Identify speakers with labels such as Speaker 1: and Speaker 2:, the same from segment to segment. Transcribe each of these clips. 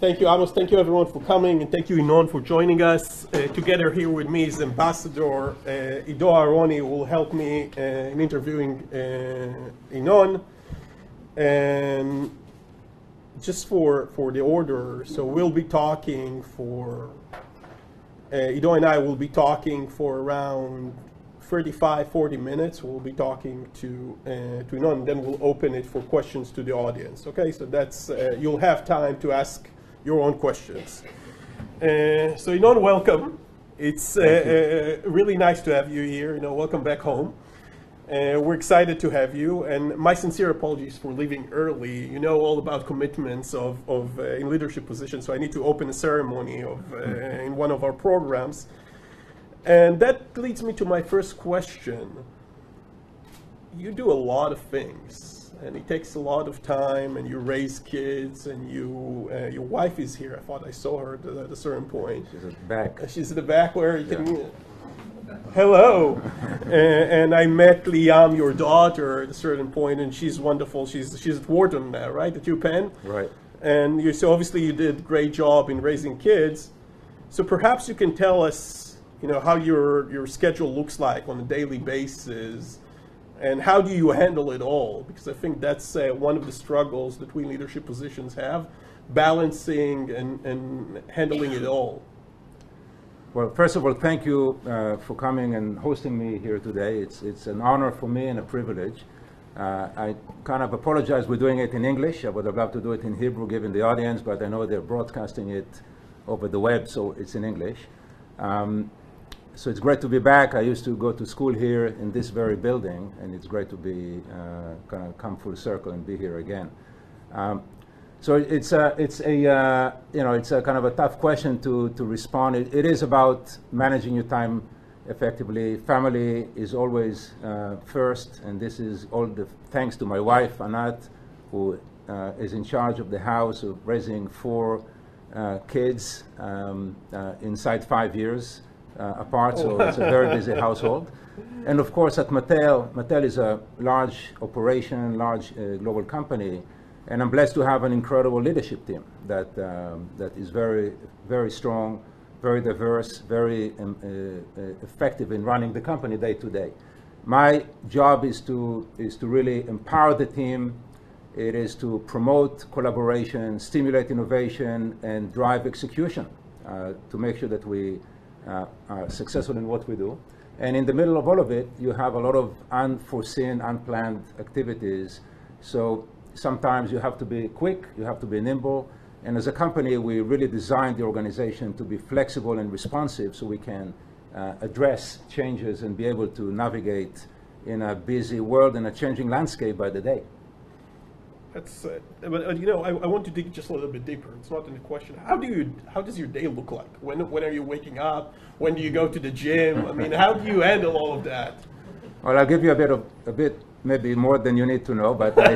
Speaker 1: thank you, Amos. Thank you, everyone, for coming, and thank you, Ynon, for joining us. Uh, together here with me is Ambassador uh, Ido Aharoni, who will help me uh, in interviewing uh, Ynon. And just for, for the order, so we'll be talking for, uh, Ido and I will be talking for around 35, 40 minutes. We'll be talking to, uh, to Ynon, and then we'll open it for questions to the audience. Okay, so that's, uh, you'll have time to ask your own questions. Uh, so Ynon, welcome. It's uh, uh, really nice to have you here. You know, welcome back home. Uh, we're excited to have you, and my sincere apologies for leaving early. You know all about commitments of, of uh, in leadership positions, so I need to open a ceremony of uh, in one of our programs, and that leads me to my first question. You do a lot of things, and it takes a lot of time, and you raise kids, and you uh, your wife is here. I thought I saw her at, at a certain point.
Speaker 2: She's at the back.
Speaker 1: Uh, She's in the back where you can. Hello, and, and I met Liam, your daughter, at a certain point, and she's wonderful. She's she's at Wharton now, right? At UPenn,
Speaker 2: Right.
Speaker 1: and you so obviously you did a great job in raising kids. So perhaps you can tell us, you know, how your your schedule looks like on a daily basis, and how do you handle it all? Because I think that's uh, one of the struggles that we leadership positions have, balancing and, and handling it all.
Speaker 2: Well, first of all, thank you uh, for coming and hosting me here today. It's, it's an honor for me and a privilege. Uh, I kind of apologize we're doing it in English. I would have loved to do it in Hebrew given the audience, but I know they're broadcasting it over the web, so it's in English. Um, so it's great to be back. I used to go to school here in this very building, and it's great to be uh, kind of come full circle and be here again. Um, so it's a, it's a, uh, you know, it's a kind of a tough question to, to respond. It, it is about managing your time effectively. Family is always uh, first, and this is all the thanks to my wife, Anat, who uh, is in charge of the house of raising four uh, kids um, uh, inside five years apart, so it's a very busy household. And of course, at Mattel, Mattel is a large operation, a large uh, global company, and I'm blessed to have an incredible leadership team that, um, that is very, very strong, very diverse, very um, uh, uh, effective in running the company day to day. My job is to, is to really empower the team. It is to promote collaboration, stimulate innovation, and drive execution uh, to make sure that we uh, are successful in what we do. And in the middle of all of it, you have a lot of unforeseen, unplanned activities. So sometimes you have to be quick, you have to be nimble. And as a company, we really designed the organization to be flexible and responsive so we can uh, address changes and be able to navigate in a busy world and a changing landscape by the day.
Speaker 1: That's, uh, but uh, you know, I, I want to dig just a little bit deeper. It's not in the question. How do you, how does your day look like? When, when are you waking up? When do you go to the gym? I mean, how do you handle all of that?
Speaker 2: Well, I'll give you a bit of a bit, maybe more than you need to know, but I,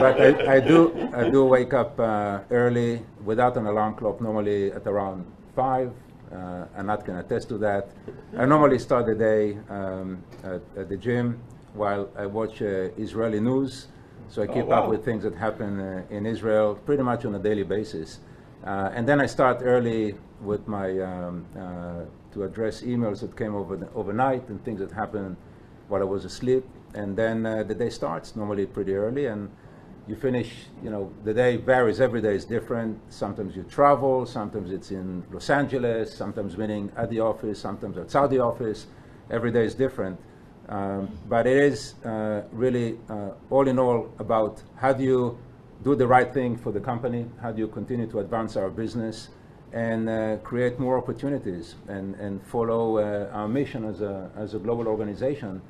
Speaker 2: but I, I do I do wake up uh, early without an alarm clock. Normally at around five. Uh, Anat can attest to that. I normally start the day um, at, at the gym while I watch uh, Israeli news, so I
Speaker 1: Oh,
Speaker 2: keep
Speaker 1: wow.
Speaker 2: up with things that happen uh, in Israel pretty much on a daily basis. Uh, and then I start early with my um, uh, to address emails that came over the, overnight and things that happened while I was asleep. And then uh, the day starts normally pretty early, and you finish. You know, the day varies. Every day is different. Sometimes you travel. Sometimes it's in Los Angeles. Sometimes meeting at the office. Sometimes outside the office. Every day is different. Um, but it is uh, really, uh, all in all, about how do you do the right thing for the company? How do you continue to advance our business and uh, create more opportunities and, and follow uh, our mission as a, as a global organization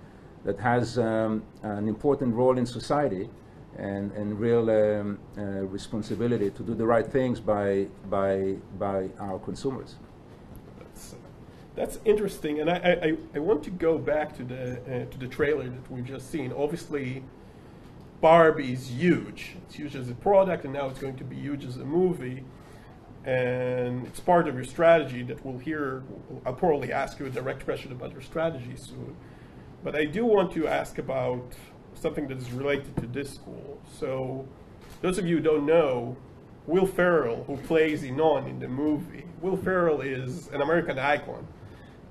Speaker 2: that has um, an important role in society and, and real um, uh, responsibility to do the right things by, by, by our consumers.
Speaker 1: That's, interesting, and I, I, I want to go back to the uh, to the trailer that we've just seen. Obviously, Barbie is huge. It's huge as a product, and now it's going to be huge as a movie. And it's part of your strategy that we'll hear. I'll probably ask you a direct question about your strategy soon. But I do want to ask about something that is related to this school. So, those of you who don't know, Will Ferrell, who plays Ynon in the movie, Will Ferrell is an American icon.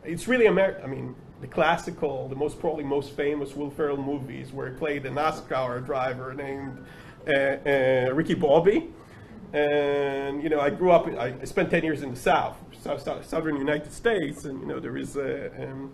Speaker 1: It's really American. I mean, the classical, the most probably most famous Will Ferrell movies, where he played a NASCAR driver named uh, uh, Ricky Bobby. And you know, I grew up. I spent ten years in the South, South, South Southern United States, and you know, there is a, um,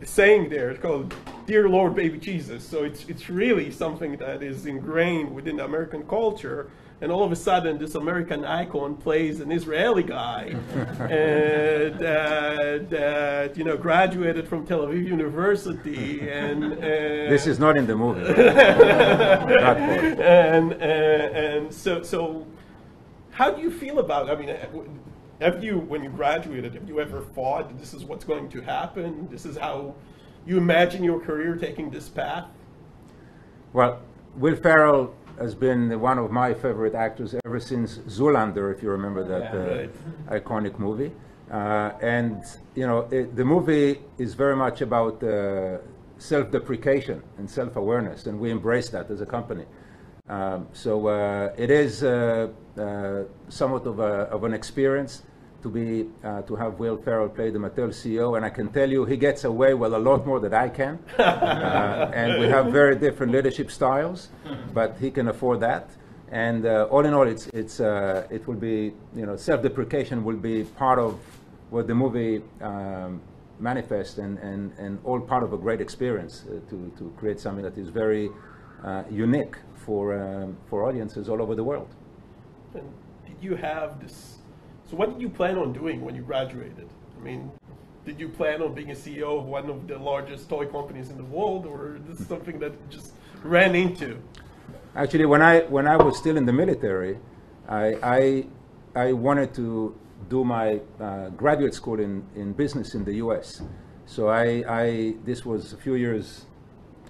Speaker 1: a saying there. It's called "Dear Lord, Baby Jesus." So it's it's really something that is ingrained within the American culture and all of a sudden this American icon plays an Israeli guy and, uh, that you know graduated from Tel Aviv University and uh,
Speaker 2: this is not in the movie.
Speaker 1: and uh, and so so how do you feel about? I mean. Have you, when you graduated, have you ever thought this is what's going to happen? This is how you imagine your career taking this path?
Speaker 2: Well, Will Ferrell has been one of my favorite actors ever since Zoolander, if you remember that
Speaker 1: yeah, uh,
Speaker 2: right. iconic movie. Uh, and you know, it, the movie is very much about uh, self-deprecation and self-awareness, and we embrace that as a company. Um, so uh, it is uh, uh, somewhat of, a, of an experience to be uh, to have Will Ferrell play the Mattel CEO, and I can tell you he gets away with a lot more than I can. uh, and we have very different leadership styles, but he can afford that. And uh, all in all, it's it's uh, it will be you know self-deprecation will be part of what the movie um, manifests, and, and and all part of a great experience uh, to to create something that is very uh, unique for um, for audiences all over the world.
Speaker 1: And did you have this so what did you plan on doing when you graduated? I mean, did you plan on being a CEO of one of the largest toy companies in the world, or this is something that just ran into?
Speaker 2: Actually, when I when I was still in the military, I I, I wanted to do my uh, graduate school in, in business in the U.S. So I, I this was a few years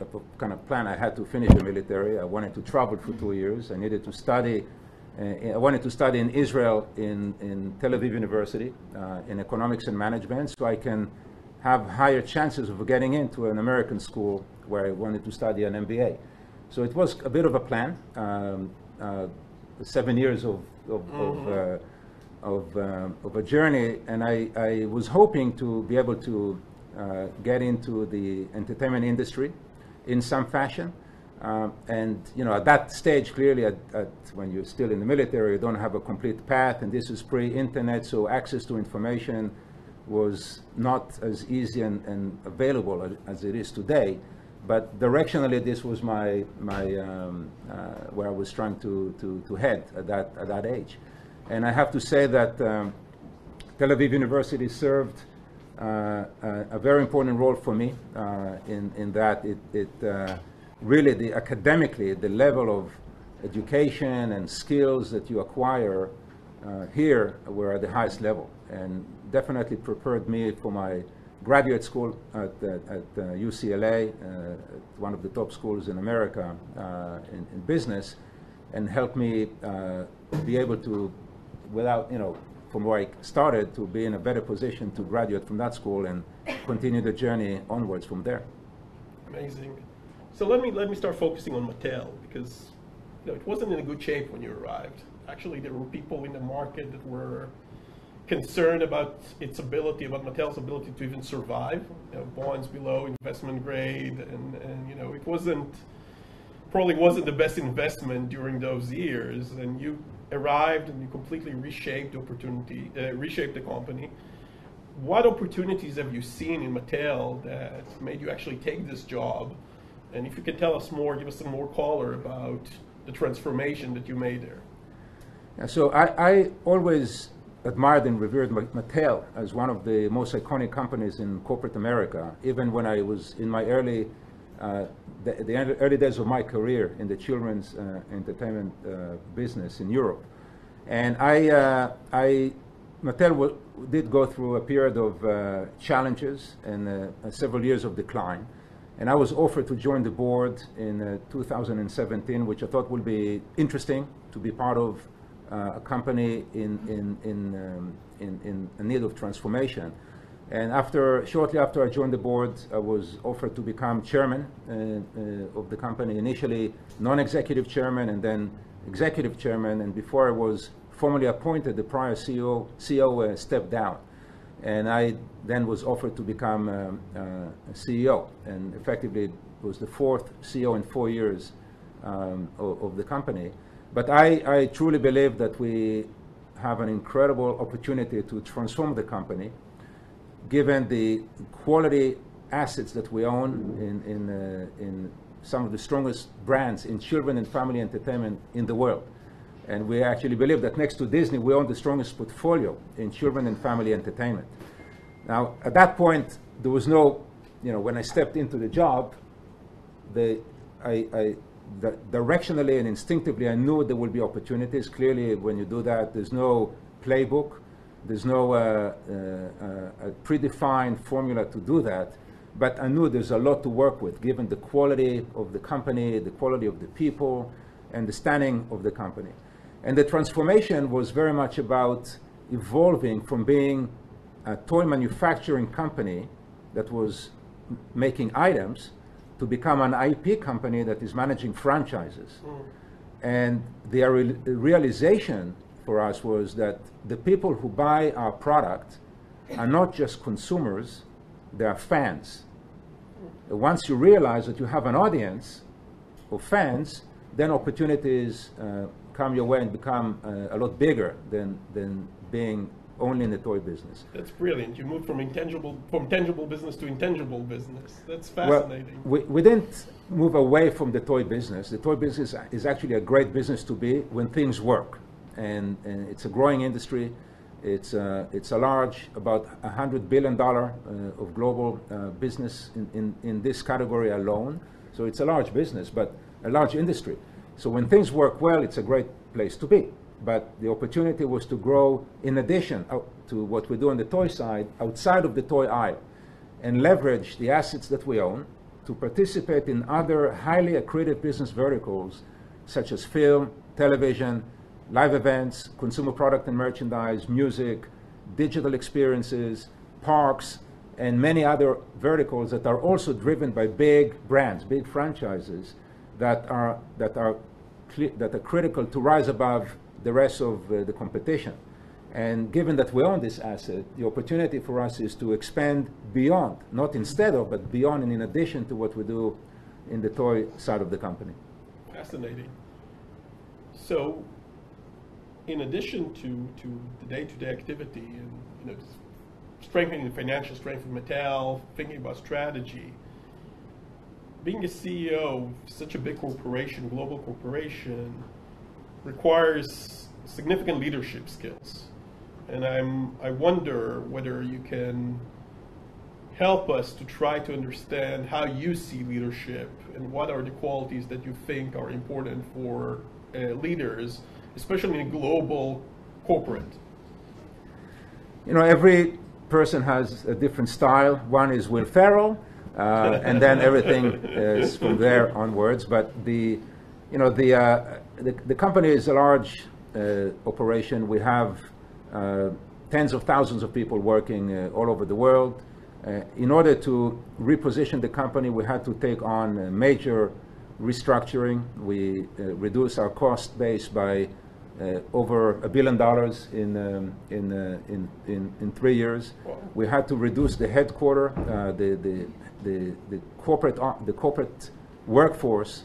Speaker 2: of a kind of plan. I had to finish the military. I wanted to travel for two years. I needed to study I wanted to study in Israel in, in Tel Aviv University uh, in economics and management so I can have higher chances of getting into an American school where I wanted to study an MBA. So it was a bit of a plan, um, uh, seven years of, of, mm-hmm. of, uh, of, uh, of, a journey, and I, I, was hoping to be able to uh, get into the entertainment industry in some fashion. Um, and you know, at that stage, clearly, at, at, when you're still in the military, you don't have a complete path, and this is pre-internet, so access to information was not as easy and, and available as, as, it is today. But directionally, this was my my um, uh, where I was trying to, to, to head at that at that age. And I have to say that um, Tel Aviv University served uh, a, a, very important role for me uh, in in that it it uh, really the academically the level of education and skills that you acquire uh, here were at the highest level and definitely prepared me for my graduate school at, at uh, UCLA, uh, one of the top schools in America uh, in, in, business, and helped me uh, be able to, without, you know, from where I started, to be in a better position to graduate from that school and continue the journey onwards from there.
Speaker 1: Amazing. So let me let me start focusing on Mattel because you know, it wasn't in a good shape when you arrived. Actually, there were people in the market that were concerned about its ability, about Mattel's ability to even survive. You know, bonds below investment grade, and, and you know it wasn't probably wasn't the best investment during those years. And you arrived and you completely reshaped the opportunity, uh, reshaped the company. What opportunities have you seen in Mattel that made you actually take this job? And if you could tell us more, give us some more color about the transformation that you made there.
Speaker 2: Yeah, so I, I, always admired and revered Mattel as one of the most iconic companies in corporate America, even when I was in my early, uh, the, the, early days of my career in the children's uh, entertainment uh, business in Europe. And I, uh, I Mattel did go through a period of uh, challenges and uh, several years of decline. And I was offered to join the board in uh, 2017, which I thought would be interesting to be part of uh, a company in, in, in, um, in, in need of transformation. And after, shortly after I joined the board, I was offered to become chairman uh, uh, of the company, initially non-executive chairman and then executive chairman, and before I was formally appointed, the prior CEO, CEO uh, stepped down. And I then was offered to become um, uh, CEO, and effectively was the fourth CEO in four years um, of, of, the company. But I, I truly believe that we have an incredible opportunity to transform the company, given the quality assets that we own in, in, uh, in some of the strongest brands in children and family entertainment in the world. And we actually believe that next to Disney, we own the strongest portfolio in children and family entertainment. Now, at that point, there was no, you know, when I stepped into the job, the, I, I the, directionally and instinctively, I knew there would be opportunities. Clearly, when you do that, there's no playbook, there's no uh, uh, uh, predefined formula to do that. But I knew there's a lot to work with, given the quality of the company, the quality of the people, and the standing of the company. And the transformation was very much about evolving from being a toy manufacturing company that was making items to become an IP company that is managing franchises. Mm. And the realization for us was that the people who buy our product are not just consumers, they are fans. Once you realize that you have an audience of fans, then opportunities uh, come your way and become uh, a lot bigger than, than being only in the toy business.
Speaker 1: That's brilliant. You moved from intangible from tangible business to intangible business. That's fascinating.
Speaker 2: Well, we, we didn't move away from the toy business. The toy business is actually a great business to be when things work. And, and it's a growing industry. It's, uh, it's a large, about a $100 billion uh, of global uh, business in, in, in this category alone. So it's a large business, but a large industry. So when things work well, it's a great place to be. But the opportunity was to grow in addition uh, to what we do on the toy side, outside of the toy aisle, and leverage the assets that we own to participate in other highly accretive business verticals such as film, television, live events, consumer product and merchandise, music, digital experiences, parks, and many other verticals that are also driven by big brands, big franchises that are, that are, that are critical to rise above the rest of uh, the competition. And given that we own this asset, the opportunity for us is to expand beyond, not instead of, but beyond and in addition to what we do in the toy side of the company.
Speaker 1: Fascinating. So in addition to, to the day-to-day activity and you know, strengthening the financial strength of Mattel, thinking about strategy, being a CEO of such a big corporation, global corporation, requires significant leadership skills. And I'm, I wonder whether you can help us to try to understand how you see leadership and what are the qualities that you think are important for uh, leaders especially in a global corporate?
Speaker 2: You know, every person has a different style. One is Will Ferrell, uh, and then everything is from there onwards. But the, you know, the, uh, the, the, company is a large uh, operation. We have uh, tens of thousands of people working uh, all over the world. Uh, in order to reposition the company, we had to take on major restructuring. We reduced our cost base by uh, over a billion dollars in, um, in, uh, in, in, in, three years. We had to reduce the headquarter, uh, the, the, the, the, corporate, the corporate workforce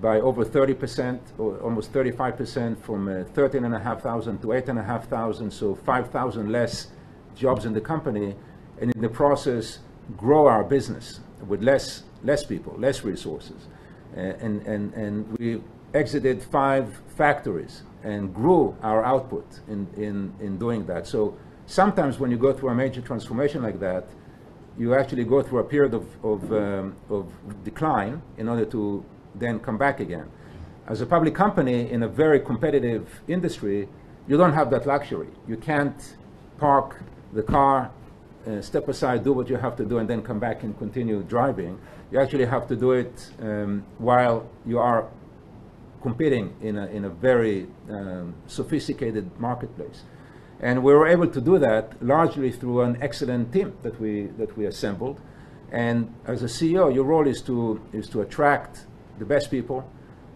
Speaker 2: by over 30%, or almost 35%, from uh, 13,500 to 8,500, so 5,000 less jobs in the company, and in the process, grow our business with less, less people, less resources. Uh, and, and, and we exited five factories and grew our output in, in, in doing that. So sometimes when you go through a major transformation like that, you actually go through a period of, of, um, of decline in order to then come back again. As a public company in a very competitive industry, you don't have that luxury. You can't park the car, uh, step aside, do what you have to do, and then come back and continue driving. You actually have to do it um, while you are competing in a, in a very um, sophisticated marketplace. And we were able to do that largely through an excellent team that we, that we assembled. And as a CEO, your role is to, is to attract the best people,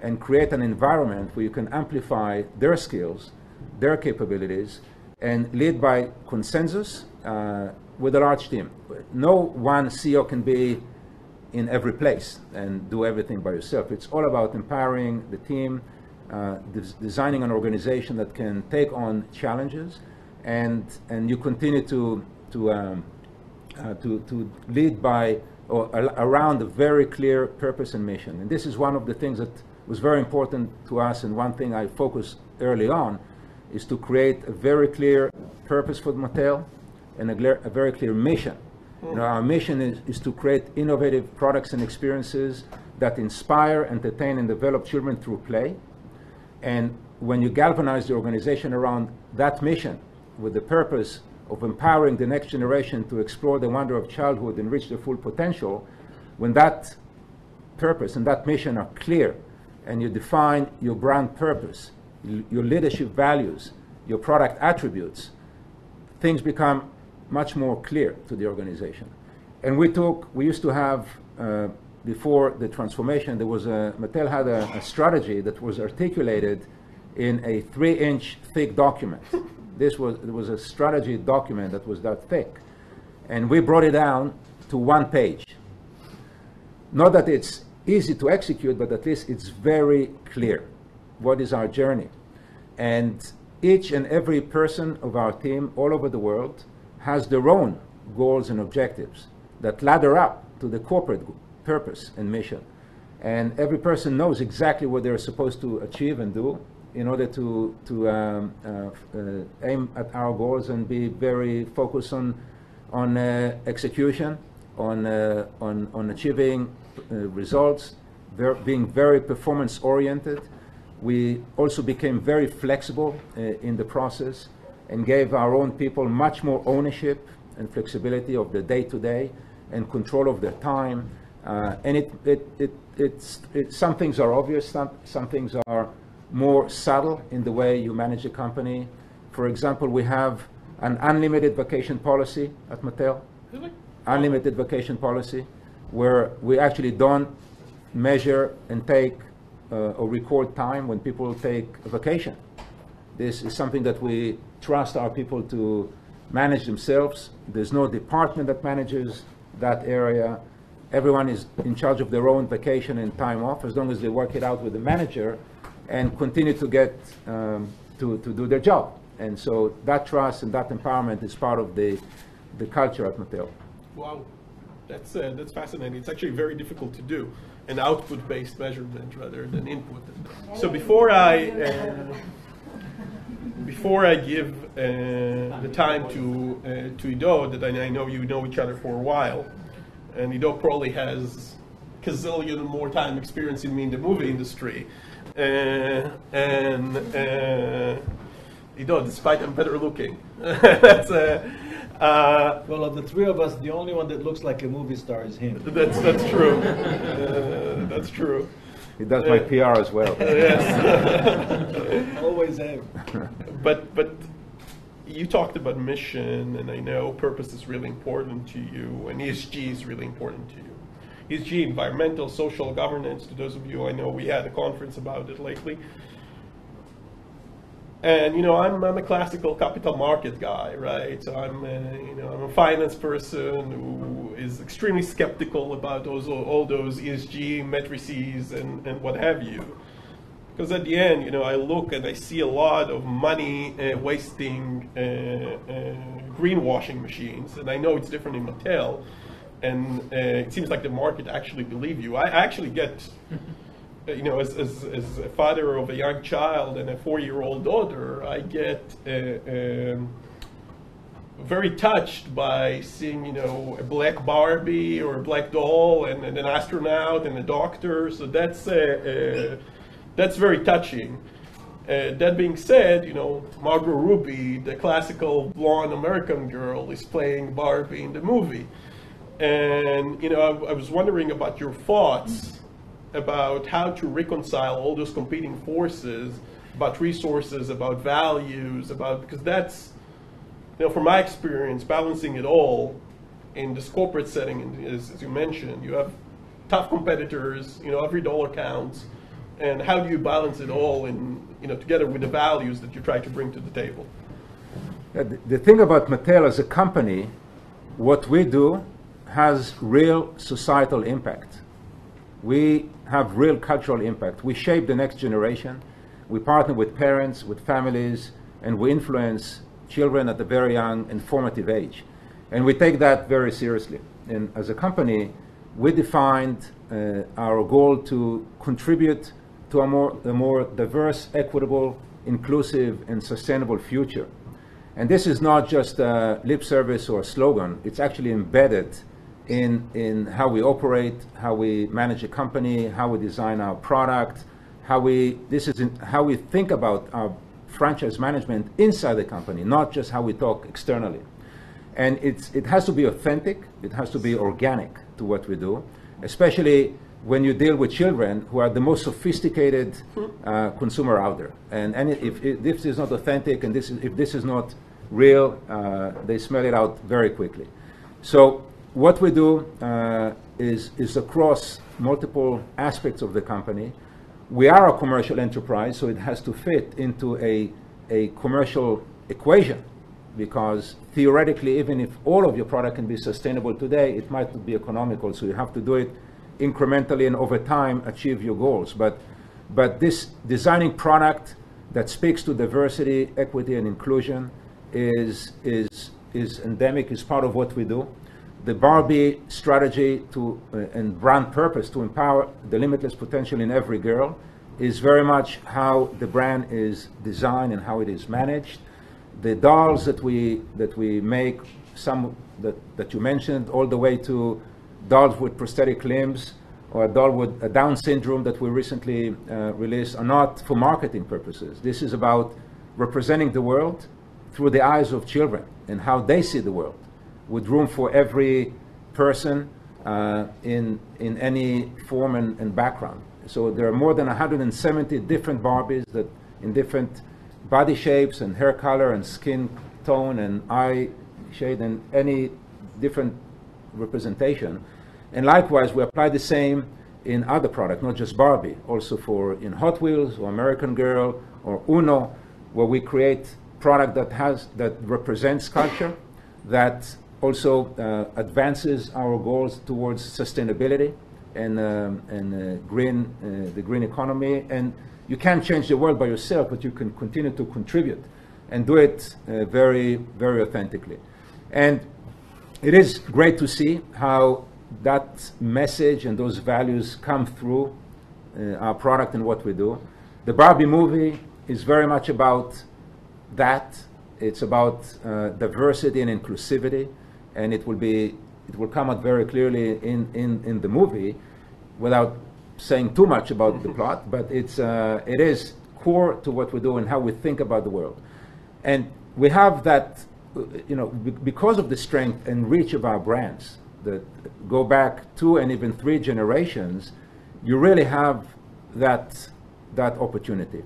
Speaker 2: and create an environment where you can amplify their skills, their capabilities, and lead by consensus uh, with a large team. No one CEO can be in every place and do everything by yourself. It's all about empowering the team, uh, des- designing an organization that can take on challenges, and and you continue to to um, uh, to, to lead by or around a very clear purpose and mission. And this is one of the things that was very important to us, and one thing I focused early on is to create a very clear purpose for Mattel and a, a very clear mission. You know, our mission is, is to create innovative products and experiences that inspire, entertain, and develop children through play. And when you galvanize the organization around that mission with the purpose of empowering the next generation to explore the wonder of childhood and reach their full potential, when that purpose and that mission are clear and you define your brand purpose, your leadership values, your product attributes, things become much more clear to the organization. And we took, we used to have, uh, before the transformation, there was a, Mattel had a, a strategy that was articulated in a three inch thick document. This was, it was a strategy document that was that thick. And we brought it down to one page. Not that it's easy to execute, but at least it's very clear what is our journey. And each and every person of our team all over the world has their own goals and objectives that ladder up to the corporate purpose and mission. And every person knows exactly what they're supposed to achieve and do in order to, to um, uh, uh, aim at our goals and be very focused on, on uh, execution, on, uh, on, on achieving uh, results, ver- being very performance oriented. We also became very flexible uh, in the process and gave our own people much more ownership and flexibility of the day to day and control of their time. And it, it, it, it's, it, some things are obvious, some, some things are more subtle in the way you manage a company. For example, we have an unlimited vacation policy at Mattel
Speaker 1: Really?
Speaker 2: unlimited vacation policy, where we actually don't measure and take uh, or record time when people take a vacation. This is something that we trust our people to manage themselves. There's no department that manages that area. Everyone is in charge of their own vacation and time off as long as they work it out with the manager and continue to get um, to, to do their job. And so that trust and that empowerment is part of the, the culture at Mattel.
Speaker 1: Wow, that's uh, that's fascinating. It's actually very difficult to do an output-based measurement rather than input. So before I uh, before I give uh, the time to uh, to Ido, that I, know you know each other for a while, and Ido probably has gazillion more time experience in me in the movie industry, and. Uh, Ido, despite I'm better looking, that's uh, uh,
Speaker 3: Well, of the three of us, the only one that looks like a movie star is him.
Speaker 1: That's that's true. Uh, that's true.
Speaker 2: He does my PR as well.
Speaker 1: Yes.
Speaker 3: Always have.
Speaker 1: but but you talked about mission, and I know purpose is really important to you, and ESG is really important to you. ESG, environmental, social governance. To those of you I know, we had a conference about it lately. And you know, I'm, I'm a classical capital market guy, right? So I'm, uh, you know, I'm a finance person who is extremely skeptical about those all those ESG matrices and, and what have you. Because at the end, you know, I look and I see a lot of money uh, wasting uh, uh, greenwashing machines, and I know it's different in Mattel, and uh, it seems like the market actually believe you. I actually get you know, as, as, as a father of a young child and a four-year-old daughter, I get uh, um, very touched by seeing, you know, a black Barbie or a black doll and, and an astronaut and a doctor. So that's uh, uh, that's very touching. Uh, that being said, you know, Margot Robbie, the classical blonde American girl, is playing Barbie in the movie. And, you know, I, I was wondering about your thoughts about how to reconcile all those competing forces, about resources, about values, about, because that's, you know, from my experience, balancing it all in this corporate setting, as, as you mentioned, you have tough competitors, you know, every dollar counts. and how do you balance it all in, you know, together with the values that you try to bring to the table?
Speaker 2: Uh, the, the thing about Mattel as a company, what we do has real societal impact. We have real cultural impact. We shape the next generation. We partner with parents, with families, and we influence children at a very young and formative age. And we take that very seriously. And as a company, we defined uh, our goal to contribute to a more, a more diverse, equitable, inclusive, and sustainable future. And this is not just a lip service or a slogan, it's actually embedded in, in how we operate, how we manage a company, how we design our product, how we, this is in, how we think about our franchise management inside the company, not just how we talk externally. And it's, it has to be authentic, it has to be organic to what we do, especially when you deal with children who are the most sophisticated uh, consumer out there. And, and if, if this is not authentic and this is, if this is not real, uh, they smell it out very quickly. So what we do uh, is, is across multiple aspects of the company. We are a commercial enterprise, so it has to fit into a, a commercial equation because theoretically, even if all of your product can be sustainable today, it might not be economical, so you have to do it incrementally and over time achieve your goals. But, but this designing product that speaks to diversity, equity, and inclusion is, is, is endemic, is part of what we do. The Barbie strategy to, uh, and brand purpose to empower the limitless potential in every girl is very much how the brand is designed and how it is managed. The dolls that we, that we make, some that, that you mentioned, all the way to dolls with prosthetic limbs or a doll with a Down syndrome that we recently uh, released are not for marketing purposes. This is about representing the world through the eyes of children and how they see the world, with room for every person uh, in, in any form and, and background. So there are more than 170 different Barbies that in different body shapes and hair color and skin tone and eye shade and any different representation. And likewise, we apply the same in other products, not just Barbie, also for in Hot Wheels or American Girl or Uno, where we create product that has that represents culture, that also uh, advances our goals towards sustainability and um, and uh, green uh, the green economy. And you can't change the world by yourself, but you can continue to contribute and do it very very authentically. And it is great to see how that message and those values come through uh, our product and what we do. The Barbie movie is very much about that. It's about uh, diversity and inclusivity, and it will be it will come out very clearly in, in, in the movie, without saying too much about the plot. But it's uh, it is core to what we do and how we think about the world, and we have that you know because of the strength and reach of our brands that go back two and even three generations, you really have that, that opportunity.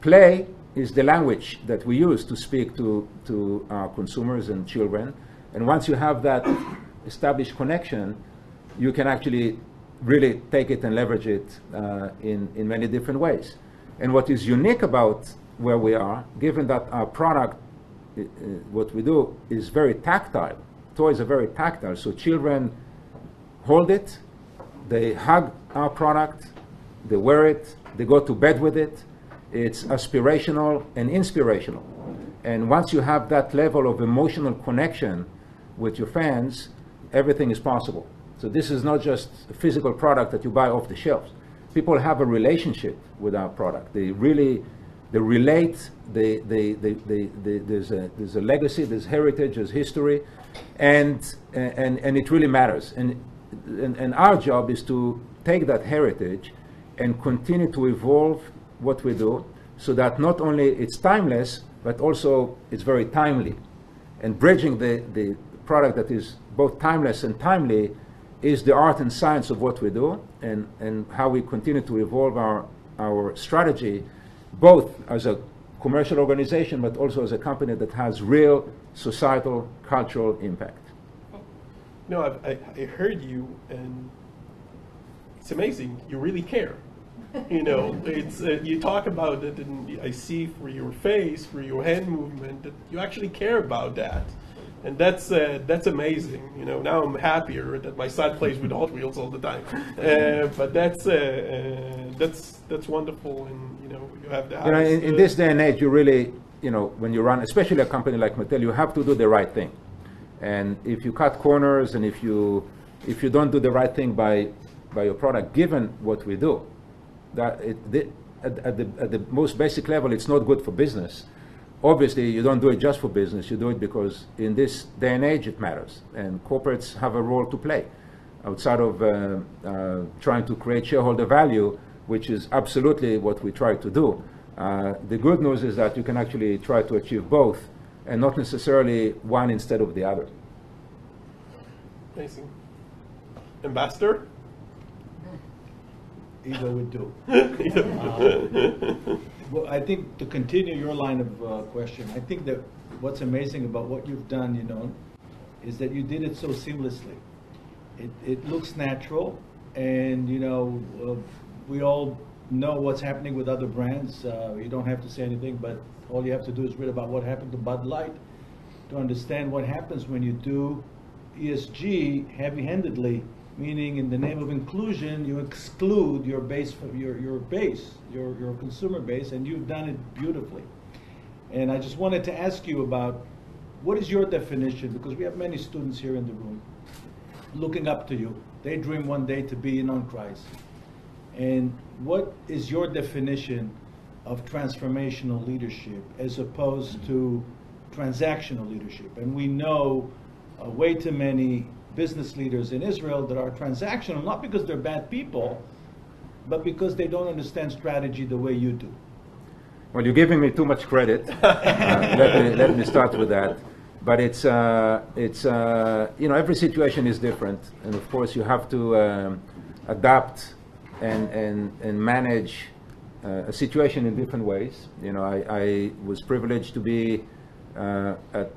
Speaker 2: Play is the language that we use to speak to, to our consumers and children. And once you have that established connection, you can actually really take it and leverage it uh, in, in many different ways. And what is unique about where we are, given that our product, uh, what we do, is very tactile, toys are very tactile, so children hold it, they hug our product, they wear it, they go to bed with it. It's aspirational and inspirational. And once you have that level of emotional connection with your fans, everything is possible. So this is not just a physical product that you buy off the shelves. People have a relationship with our product. They really they relate, they, they, they, they, there's, a, there's a legacy, there's heritage, there's history, and, and, and it really matters. And, and, and our job is to take that heritage and continue to evolve what we do so that not only it's timeless, but also it's very timely. And bridging the, the product that is both timeless and timely is the art and science of what we do and, and how we continue to evolve our, our strategy, both as a commercial organization, but also as a company that has real societal, cultural impact.
Speaker 1: No, I, I, I heard you, and it's amazing. You really care. You know, it's uh, you talk about it, and I see for your face, for your hand movement, that you actually care about that, and that's uh, that's amazing. You know, now I'm happier that my son plays with Hot Wheels all the time, uh, but that's uh, uh, that's that's wonderful, and you know, you have the
Speaker 2: You know, in, in
Speaker 1: uh,
Speaker 2: this day and age, you really, you know, when you run, especially a company like Mattel, you have to do the right thing. And if you cut corners and if you, if you don't do the right thing by, by your product, given what we do, that it, the, at, at, the, at the most basic level, it's not good for business. Obviously, you don't do it just for business. You do it because in this day and age, it matters, and corporates have a role to play outside of uh, uh, trying to create shareholder value, which is absolutely what we try to do. Uh, the good news is that you can actually try to achieve both, and not necessarily one instead of the other.
Speaker 1: amazing. Ambassador.
Speaker 3: Either would do. Well, I think to continue your line of uh, question, I think that what's amazing about what you've done, you know, is that you did it so seamlessly. It, it looks natural, and you know, uh, we all know what's happening with other brands. Uh, you don't have to say anything, but all you have to do is read about what happened to Bud Light to understand what happens when you do ESG heavy-handedly, meaning in the name of inclusion, you exclude your base, your, your base, your, your consumer base, and you've done it beautifully. And I just wanted to ask you about, what is your definition, because we have many students here in the room, looking up to you. They dream one day to be Ynon Kreiz. And what is your definition of transformational leadership as opposed to transactional leadership? And we know uh, way too many business leaders in Israel that are transactional, not because they're bad people, but because they don't understand strategy the way you do.
Speaker 2: Well, you're giving me too much credit. uh, let, me, let me start with that. But it's, uh, it's uh, you know, every situation is different. And of course, you have to um, adapt and, and, and manage uh, a situation in different ways. You know, I, I was privileged to be uh, at, uh, at,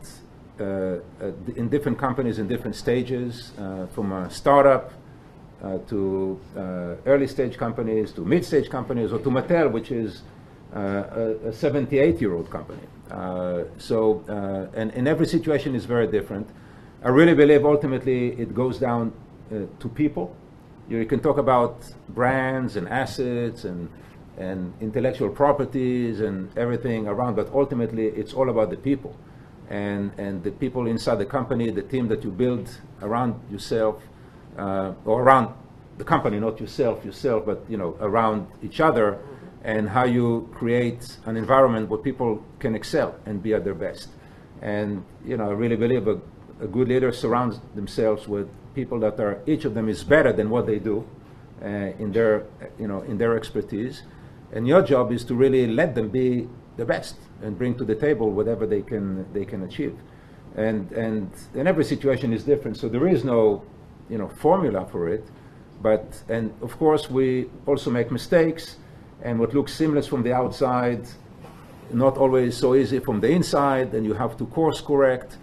Speaker 2: in different companies in different stages, uh, from a startup uh, to uh, early stage companies, to mid stage companies, or to Mattel, which is uh, a 78 year old company. Uh, so, uh, and, and every situation is very different. I really believe ultimately it goes down uh, to people. You can talk about brands and assets and, and intellectual properties and everything around, but ultimately it's all about the people. And, and the people inside the company, the team that you build around yourself, uh, or around the company, not yourself, yourself, but you know, around each other, and how you create an environment where people can excel and be at their best. And you know, I really believe a, a good leader surrounds themselves with people that are each of them is better than what they do uh, in their you know in their expertise. And your job is to really let them be the best and bring to the table whatever they can they can achieve. And and and every situation is different, so there is no you know formula for it. But and of course we also make mistakes, and what looks seamless from the outside, not always so easy from the inside, and you have to course correct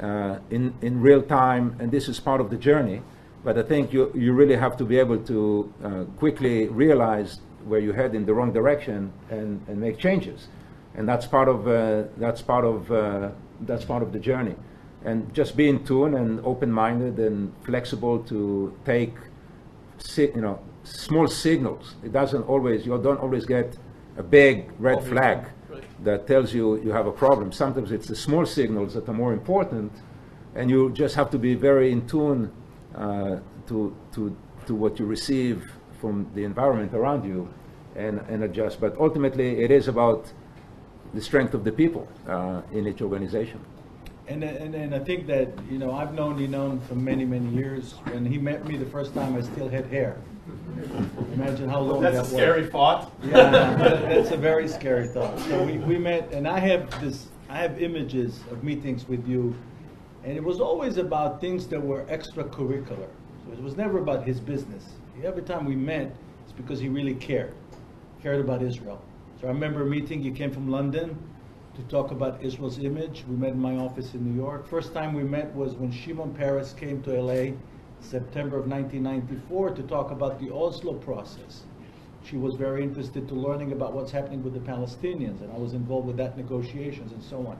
Speaker 2: uh, in in real time, and this is part of the journey. But I think you you really have to be able to uh, quickly realize where you head in the wrong direction and, and make changes, and that's part of uh, that's part of uh, that's part of the journey, and just be in tune and open-minded and flexible to take si- you know small signals. It doesn't always you don't always get a big red
Speaker 1: Obvious
Speaker 2: flag
Speaker 1: right.
Speaker 2: that tells you you have a problem. Sometimes it's the small signals that are more important, and you just have to be very in tune uh, to, to, to what you receive from the environment around you and, and adjust. But ultimately, it is about the strength of the people uh, in each organization.
Speaker 3: And, and, and I think that, you know, I've known Ynon for many, many years. When he met me the first time, I still had hair. Imagine how long
Speaker 1: That's
Speaker 3: that
Speaker 1: a
Speaker 3: was.
Speaker 1: scary thought.
Speaker 3: Yeah, that- that's a very scary thought. So we, we met, and I have this, I have images of meetings with you, and it was always about things that were extracurricular. So it was never about his business. Every time we met, it's because he really cared, cared about Israel. I remember a meeting, you came from London to talk about Israel's image. We met in my office in New York. First time we met was when Shimon Peres came to LA, September of 1994, to talk about the Oslo process She was very interested to learning about what's happening with the Palestinians, and I was involved with that negotiations and so on.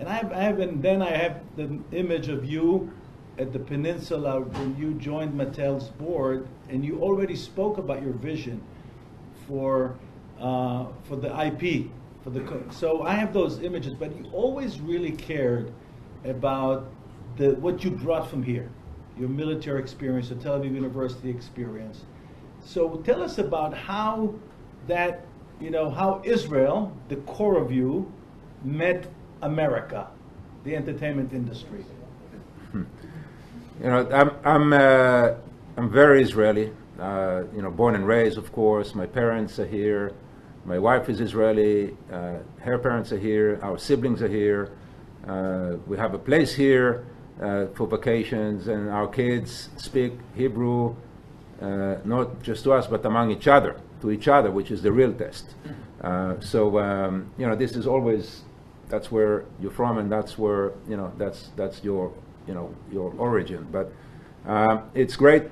Speaker 3: And I have, I have, and then I have the image of you at the peninsula when you joined Mattel's board, and you already spoke about your vision for uh, for the IP, for the so I have those images, but you always really cared about the what you brought from here, your military experience, your Tel Aviv University experience. So tell us about how that you know how Israel, the core of you, met America, the entertainment industry.
Speaker 2: You know, I'm I'm uh, I'm very Israeli. Uh, you know, born and raised, of course. My parents are here. My wife is Israeli. Uh, her parents are here. Our siblings are here. Uh, we have a place here uh, for vacations, and our kids speak Hebrew, uh, not just to us, but among each other, to each other, which is the real test. Uh, so um, you know, this is always that's where you're from, and that's where you know that's that's your you know your origin. But it's great,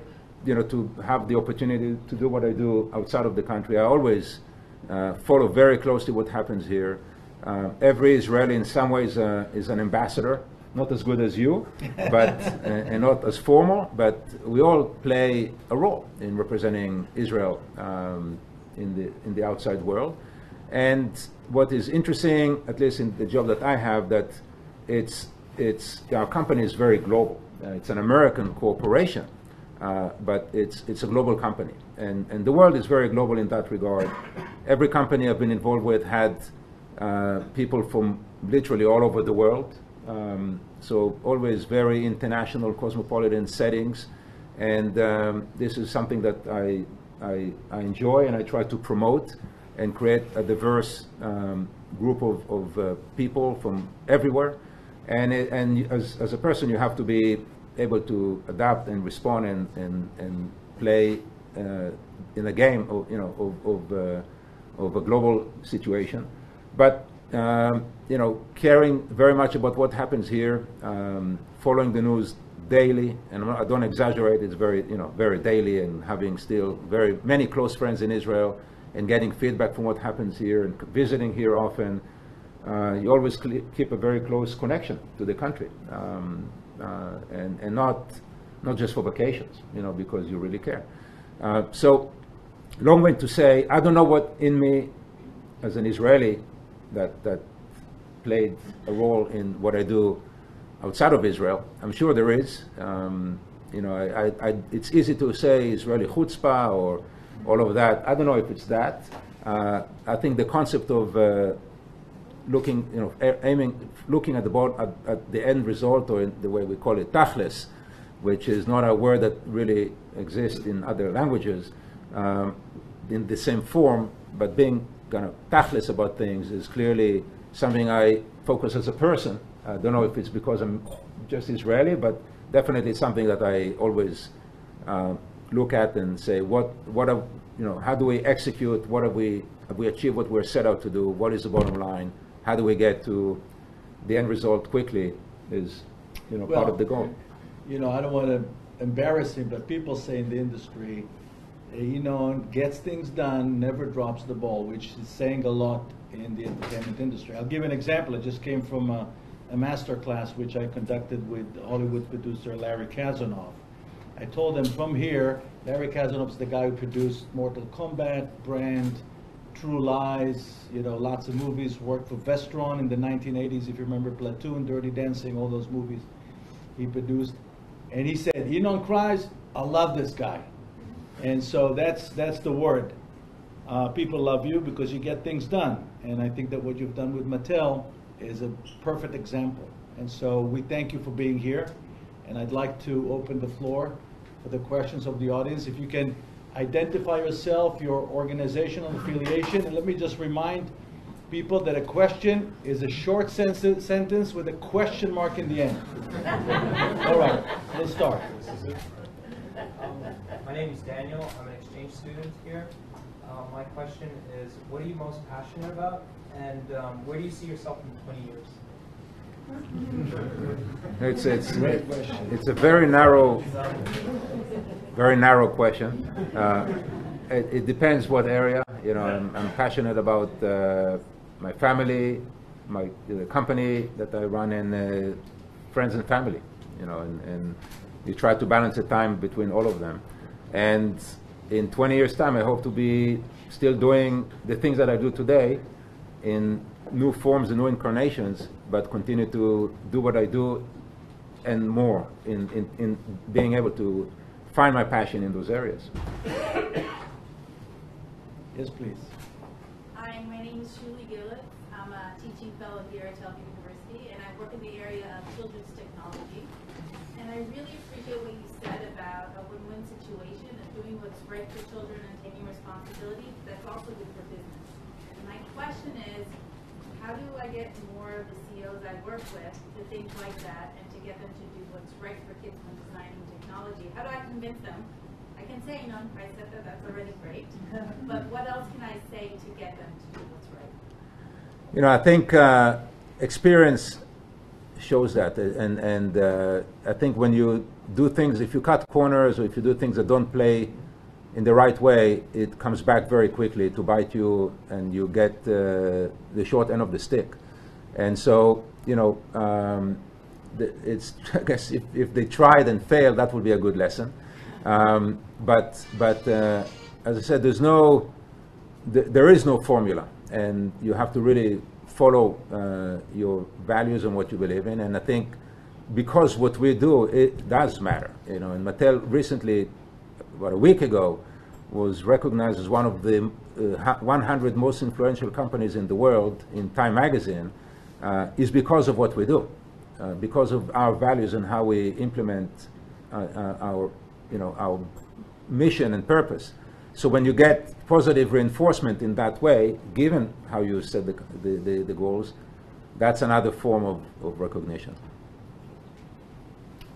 Speaker 2: you know, to have the opportunity to do what I do outside of the country. I always uh, follow very closely what happens here. Uh, every Israeli, in some ways, uh, is an ambassador. Not as good as you, but and, and not as formal, but we all play a role in representing Israel um, in the in the outside world. And what is interesting, at least in the job that I have, that it's it's our company is very global. Uh, it's an American corporation, uh, but it's it's a global company, and and the world is very global in that regard. Every company I've been involved with had uh, people from literally all over the world, um, so always very international, cosmopolitan settings, and um, this is something that I, I I enjoy and I try to promote and create a diverse um, group of, of uh, people from everywhere. And, it, and as, as a person, you have to be able to adapt and respond and, and, and play uh, in a game of, you know, of, of, uh, of a global situation. But um, you know, caring very much about what happens here, um, following the news daily, and I don't exaggerate, it's very, you know, very daily, and having still very many close friends in Israel, and getting feedback from what happens here, and visiting here often, uh, you always keep a very close connection to the country, um, uh, and, and not, not just for vacations, you know, because you really care. Uh, so, long way to say, I don't know what in me as an Israeli that, that played a role in what I do outside of Israel. I'm sure there is. Um, you know, I, I, I, it's easy to say Israeli chutzpah or all of that. I don't know if it's that. Uh, I think the concept of uh, looking, you know, aiming, looking at the at, at the end result, or in the way we call it, tachlis, which is not a word that really exists in other languages, um, in the same form, but being kind of tachlis about things is clearly something I focus as a person. I don't know if it's because I'm just Israeli, but definitely something that I always uh, look at and say, what, what have, you know, how do we execute? What have we, have we achieved what we're set out to do? What is the bottom line? How do we get to the end result quickly is, you know, part of the goal.
Speaker 3: You know, I don't want to embarrass him, but people say in the industry, you know, gets things done, never drops the ball, which is saying a lot in the entertainment industry. I'll give an example. It just came from a, a master class which I conducted with Hollywood producer Larry Kasanoff. I told him from here, Larry Kasanoff's the guy who produced Mortal Kombat, Brand, True Lies, you know, lots of movies, worked for Vestron in the 1980s, if you remember Platoon, Dirty Dancing, all those movies he produced. And he said, Ynon Kreiz, I love this guy. And so that's, that's the word. Uh, people love you because you get things done. And I think that what you've done with Mattel is a perfect example. And so we thank you for being here. And I'd like to open the floor for the questions of the audience. If you can identify yourself, your organizational affiliation, and let me just remind people that a question is a short sen- sentence with a question mark in the end. All right, let's start.
Speaker 4: Um, My name is Daniel. I'm an exchange student here. Um, My question is, what are you most passionate about? And um, where do you see yourself in 20 years?
Speaker 2: It's, it's, it's a very narrow, very narrow question. Uh, it, it depends what area. You know, I'm, I'm passionate about uh, my family, my the company that I run, and uh, friends and family. You know, and, and you try to balance the time between all of them. And in 20 years' time, I hope to be still doing the things that I do today in new forms and new incarnations, but continue to do what I do and more in, in, in being able to find my passion in those areas.
Speaker 3: Yes, please.
Speaker 5: Hi, my name is Julie Gillis. I'm a teaching fellow here at Tel Aviv University, and I work in the area of children's technology. And I really appreciate what you said about a win-win situation of doing what's right for children and taking responsibility. That's also good for business. And my question is, how do I get more of the CEOs I work with to think like that and to get them to do what's right for kids when designing technology? How do I convince them? I can say, you know, I said that, that's already great. But what else can I say to get them to do what's right?
Speaker 2: You know, I think uh, experience shows that, uh, and and uh, I think when you do things, if you cut corners or if you do things that don't play in the right way, it comes back very quickly to bite you, and you get uh, the short end of the stick. And so, you know, um, the, it's I guess if, if they tried and failed, that would be a good lesson. Um, but but uh, as I said, there's no th- there is no formula, and you have to really follow uh, your values and what you believe in. And I think because what we do it does matter, you know. And Mattel recently, about a week ago, was recognized as one of the uh, 100 most influential companies in the world in Time Magazine, uh, is because of what we do, uh, because of our values and how we implement uh, uh, our, you know, our mission and purpose. So when you get positive reinforcement in that way, given how you set the, the, the, the goals, that's another form of, of recognition.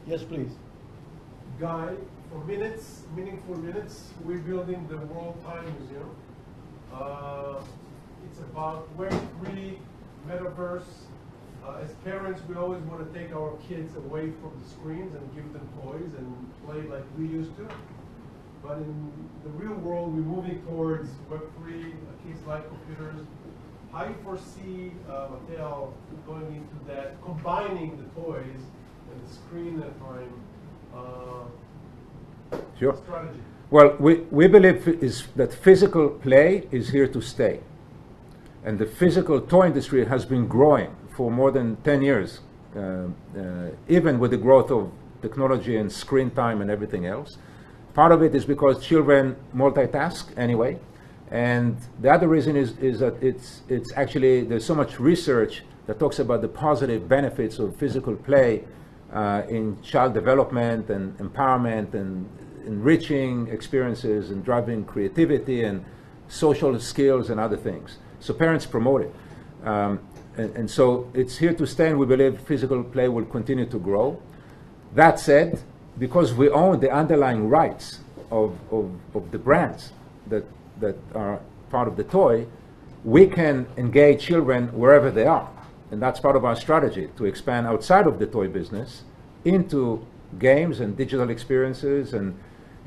Speaker 3: Yes, please.
Speaker 1: Guy, for minutes, meaningful minutes, we're building the World Time Museum. Uh, it's about Web3, metaverse. Uh, as parents, we always want to take our kids away from the screens and give them toys and play like we used to. But in the real world, we're moving towards Web3, uh, kids like computers. How you foresee uh, Mattel going into that, combining the toys and the screen at time uh,
Speaker 2: Sure.
Speaker 1: strategy?
Speaker 2: Well, we, we believe is that physical play is here to stay. And the physical toy industry has been growing for more than 10 years, uh, uh, even with the growth of technology and screen time and everything else. Part of it is because children multitask anyway. And the other reason is, is that it's, it's actually, there's so much research that talks about the positive benefits of physical play uh, in child development and empowerment and enriching experiences and driving creativity and social skills and other things. So parents promote it. Um, and, and so it's here to stay, and we believe physical play will continue to grow. That said, because we own the underlying rights of, of, of the brands that, that are part of the toy, we can engage children wherever they are. And that's part of our strategy to expand outside of the toy business into games and digital experiences and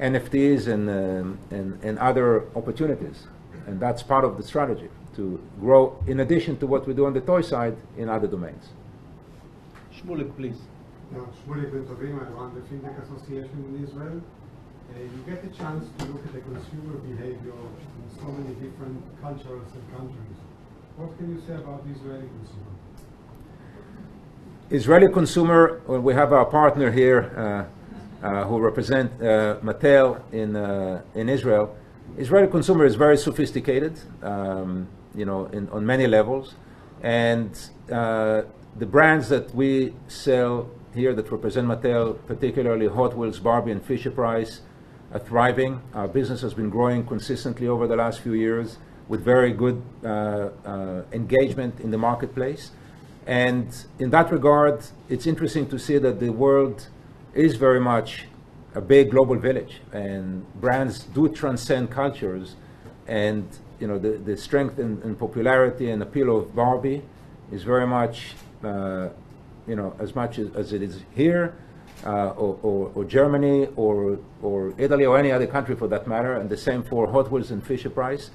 Speaker 2: NFTs and, um, and, and other opportunities. And that's part of the strategy to grow, in addition to what we do on the toy side, in other domains.
Speaker 3: Shmulik, please.
Speaker 6: Yeah, Shmulik Ben Tovim, I run the FinTech Association in Israel. Uh, you get a chance to look at the consumer behavior in so many different cultures and countries. What can you say about the Israeli consumer?
Speaker 2: Israeli consumer, well, we have our partner here uh, uh, who represent uh, Mattel in, uh, in Israel. Israeli consumer is very sophisticated, um, you know, in, on many levels. And uh, the brands that we sell here that represent Mattel, particularly Hot Wheels, Barbie, and Fisher Price, are thriving. Our business has been growing consistently over the last few years with very good uh, uh, engagement in the marketplace. And in that regard, it's interesting to see that the world is very much a big global village, and brands do transcend cultures. And you know, the, the strength and, and popularity and appeal of Barbie is very much, uh, you know, as much as, as it is here, uh, or, or, or Germany or, or Italy or any other country for that matter, and the same for Hot Wheels and Fisher Price.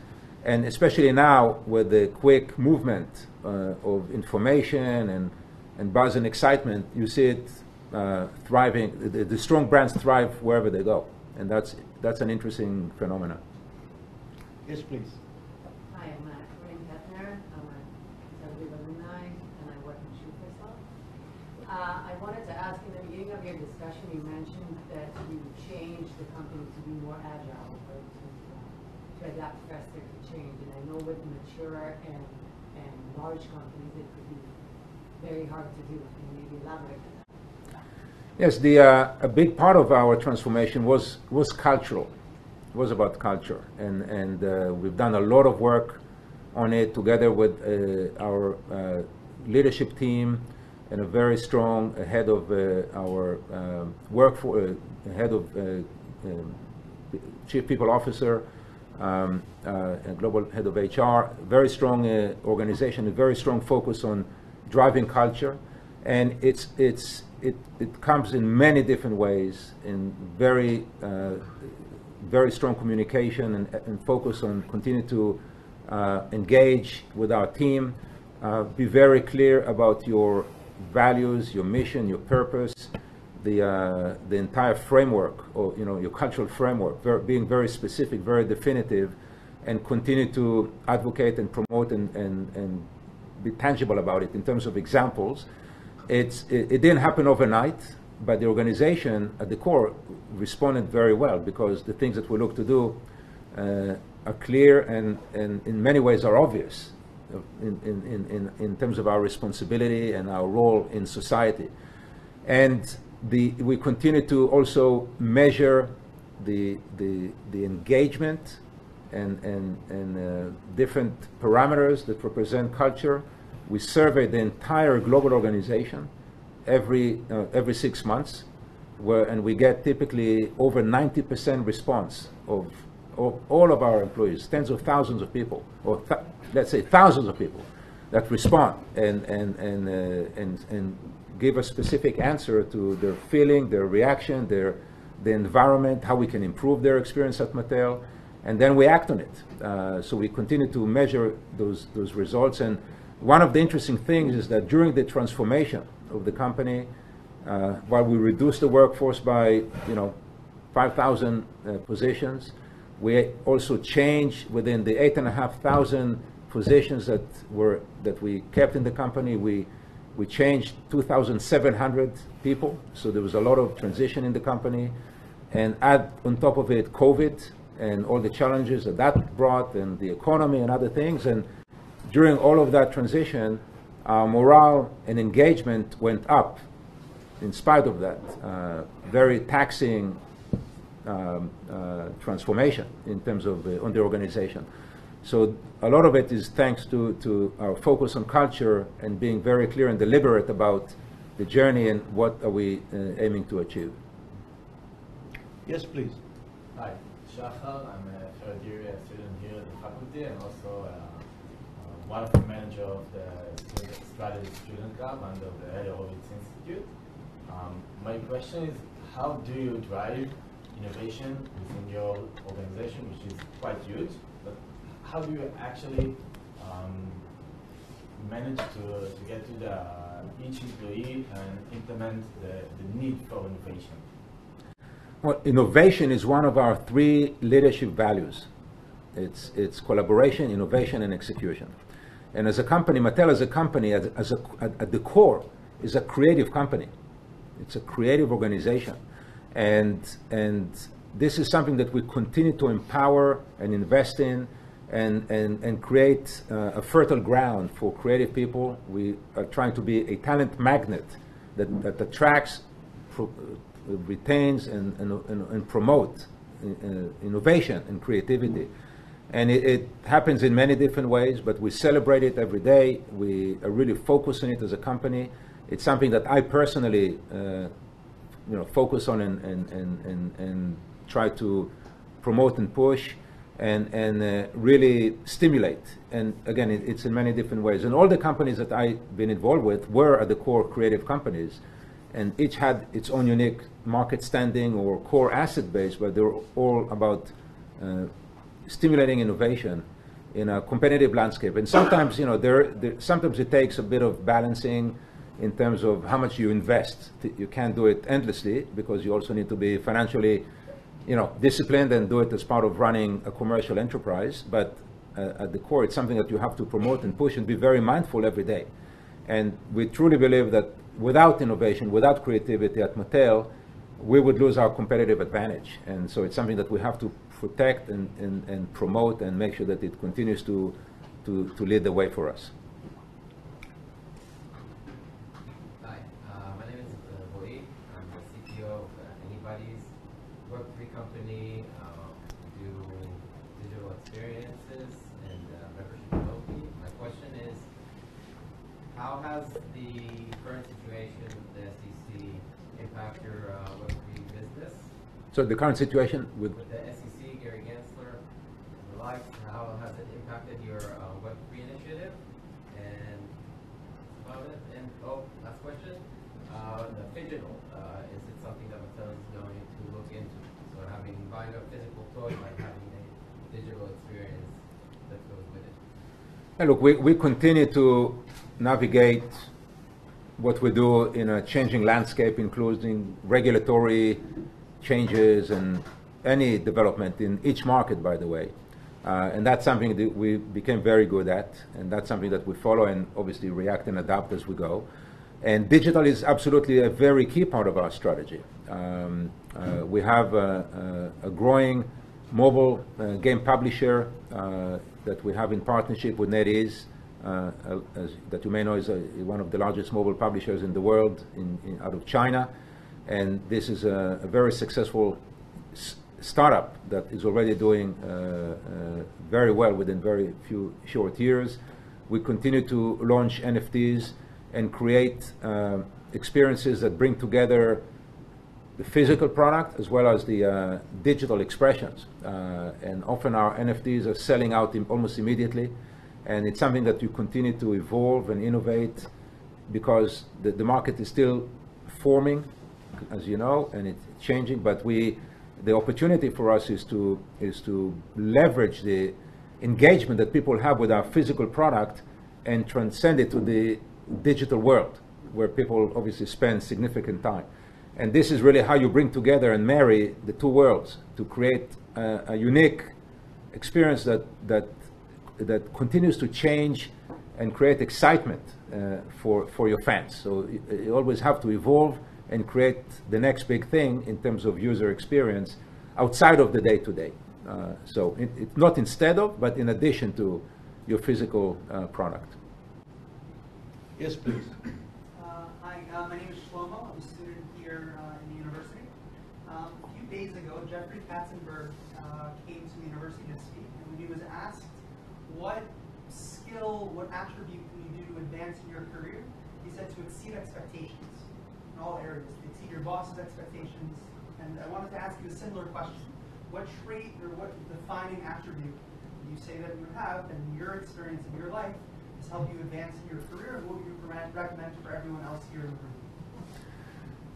Speaker 2: And especially now with the quick movement uh, of information and, and buzz and excitement, you see it uh, thriving. The, the strong brands thrive wherever they go, and that's, that's an interesting phenomenon.
Speaker 3: Yes, please.
Speaker 7: Hi, I'm uh, Corinne Hefner. I'm a Tel Aviv alumni, and I work in Shufersal. Uh, I wanted to ask, in the beginning of your discussion, you mentioned that you changed the company to be more agile, or to, uh, to adapt faster to change. And I know with mature and, and large companies, it could be very hard to do. Can you maybe elaborate on that?
Speaker 2: Yes, the, uh, a big part of our transformation was, was cultural. It was about culture. And, and uh, we've done a lot of work on it together with uh, our uh, leadership team and a very strong head of uh, our um workforce, uh, head of um, chief people officer, um, and global head of HR. Very strong organization, a very strong focus on driving culture, and it's it's it, it comes in many different ways, in very uh, very strong communication and, and focus on continue to uh, engage with our team. Uh, be very clear about your values, your mission, your purpose, the uh, the entire framework, or you know, your cultural framework, being very specific, very definitive, and continue to advocate and promote and, and, and be tangible about it in terms of examples. It's, it, it didn't happen overnight, but the organization at the core responded very well because the things that we look to do uh, are clear and, and in many ways are obvious in, in, in, in, in terms of our responsibility and our role in society. And the, we continue to also measure the, the, the engagement and, and, and uh, different parameters that represent culture. We survey the entire global organization every, uh, every six months, where, and we get typically over 90% response of, of all of our employees, tens of thousands of people, or th- let's say thousands of people that respond and, and, and, uh, and, and give a specific answer to their feeling, their reaction, their, the environment, how we can improve their experience at Mattel, and then we act on it. Uh, so we continue to measure those, those results. And one of the interesting things is that during the transformation of the company, uh, while we reduced the workforce by, you know, 5,000 uh, positions, we also changed within the 8,500 positions that were that we kept in the company. We we changed 2,700 people, so there was a lot of transition in the company. And add on top of it COVID and all the challenges that that brought, and the economy and other things. And during all of that transition, our morale and engagement went up in spite of that uh, very taxing um, uh, transformation in terms of uh, on the organization. So a lot of it is thanks to, to our focus on culture and being very clear and deliberate about the journey and what are we uh, aiming to achieve.
Speaker 3: Yes, please.
Speaker 8: Hi, Shachar. I'm a third year student here at the faculty and also uh, one of the manager of the Strategy Student Club and of the Eli Hurvitz Institute. Um, my question is, how do you drive innovation within your organization, which is quite huge, but how do you actually um, manage to, to get to the each employee and implement the, the need for innovation?
Speaker 2: Well, innovation is one of our three leadership values. It's, it's collaboration, innovation, and execution. And as a company, Mattel as a company, as, as a, at, at the core, is a creative company. It's a creative organization. And, and this is something that we continue to empower and invest in and, and, and create uh, a fertile ground for creative people. We are trying to be a talent magnet that, that attracts, pro, retains, and, and, and, and promote uh, innovation and creativity. And it, it, happens in many different ways, but we celebrate it every day. We are really focused on it as a company. It's something that I personally, uh, you know, focus on and, and, and, and, and try to promote and push and, and uh, really stimulate. And again, it, it's in many different ways. And all the companies that I've been involved with were at the core creative companies. and each had its own unique market standing or core asset base, but they were all about uh, stimulating innovation in a competitive landscape. And sometimes, you know, there, there, sometimes it takes a bit of balancing in terms of how much you invest. You can't do it endlessly because you also need to be financially, you know, disciplined and do it as part of running a commercial enterprise. But uh, at the core, it's something that you have to promote and push and be very mindful every day. And we truly believe that without innovation, without creativity at Mattel, we would lose our competitive advantage. And so it's something that we have to protect and, and, and promote and make sure that it continues to, to, to lead the way for us.
Speaker 9: Hi, uh, my name is uh, Roy. I'm the CTO of uh, Anybody's Web3 company. Uh, we do digital experiences and membership loyalty. My question is, how has the current situation with the SEC impact your uh, Web3 business?
Speaker 2: So the current situation with
Speaker 9: With the SEC, Gary Gensler, and the likes, how has your uh, Web3 initiative? And about it. And oh, last question. Uh, the digital, uh, is it something that Mattel is going to look into? So having buying a physical toy, like having a digital experience that goes with it.
Speaker 2: Hey, look, we, we continue to navigate what we do in a changing landscape, including regulatory changes and any development in each market, by the way. Uh, and that's something that we became very good at, and that's something that we follow and obviously react and adapt as we go. And digital is absolutely a very key part of our strategy. Um, uh, we have a, a, a growing mobile uh, game publisher uh, that we have in partnership with NetEase, uh, as, that you may know is a, one of the largest mobile publishers in the world in, in, out of China. And this is a, very successful startup that is already doing uh, uh, very well within very few short years. We continue to launch NFTs and create uh, experiences that bring together the physical product as well as the uh, digital expressions. Uh, and often our NFTs are selling out im- almost immediately. And it's something that you continue to evolve and innovate because the, the market is still forming, as you know, and it's changing. But we, the opportunity for us is to is to leverage the engagement that people have with our physical product and transcend it to the digital world, where people obviously spend significant time. And this is really how you bring together and marry the two worlds to create a, a unique experience that that that continues to change and create excitement uh, for for your fans. So you, you always have to evolve and create the next big thing in terms of user experience outside of the day to day. So it, it's not instead of, but in addition to your physical uh, product.
Speaker 3: Yes, please.
Speaker 10: Uh, Hi, uh, my name is Shlomo. I'm a student here uh, in the university. Um, A few days ago, Jeffrey Katzenberg uh, came to the university to speak, and when he was asked what skill, what attribute can you do to advance in your career, he said to exceed expectations in all areas, exceed your boss's expectations. And I wanted to ask you a similar question. What trait or what defining attribute you say that you have and your experience in your life has helped you advance in your career, and what would you recommend for everyone else here in the room?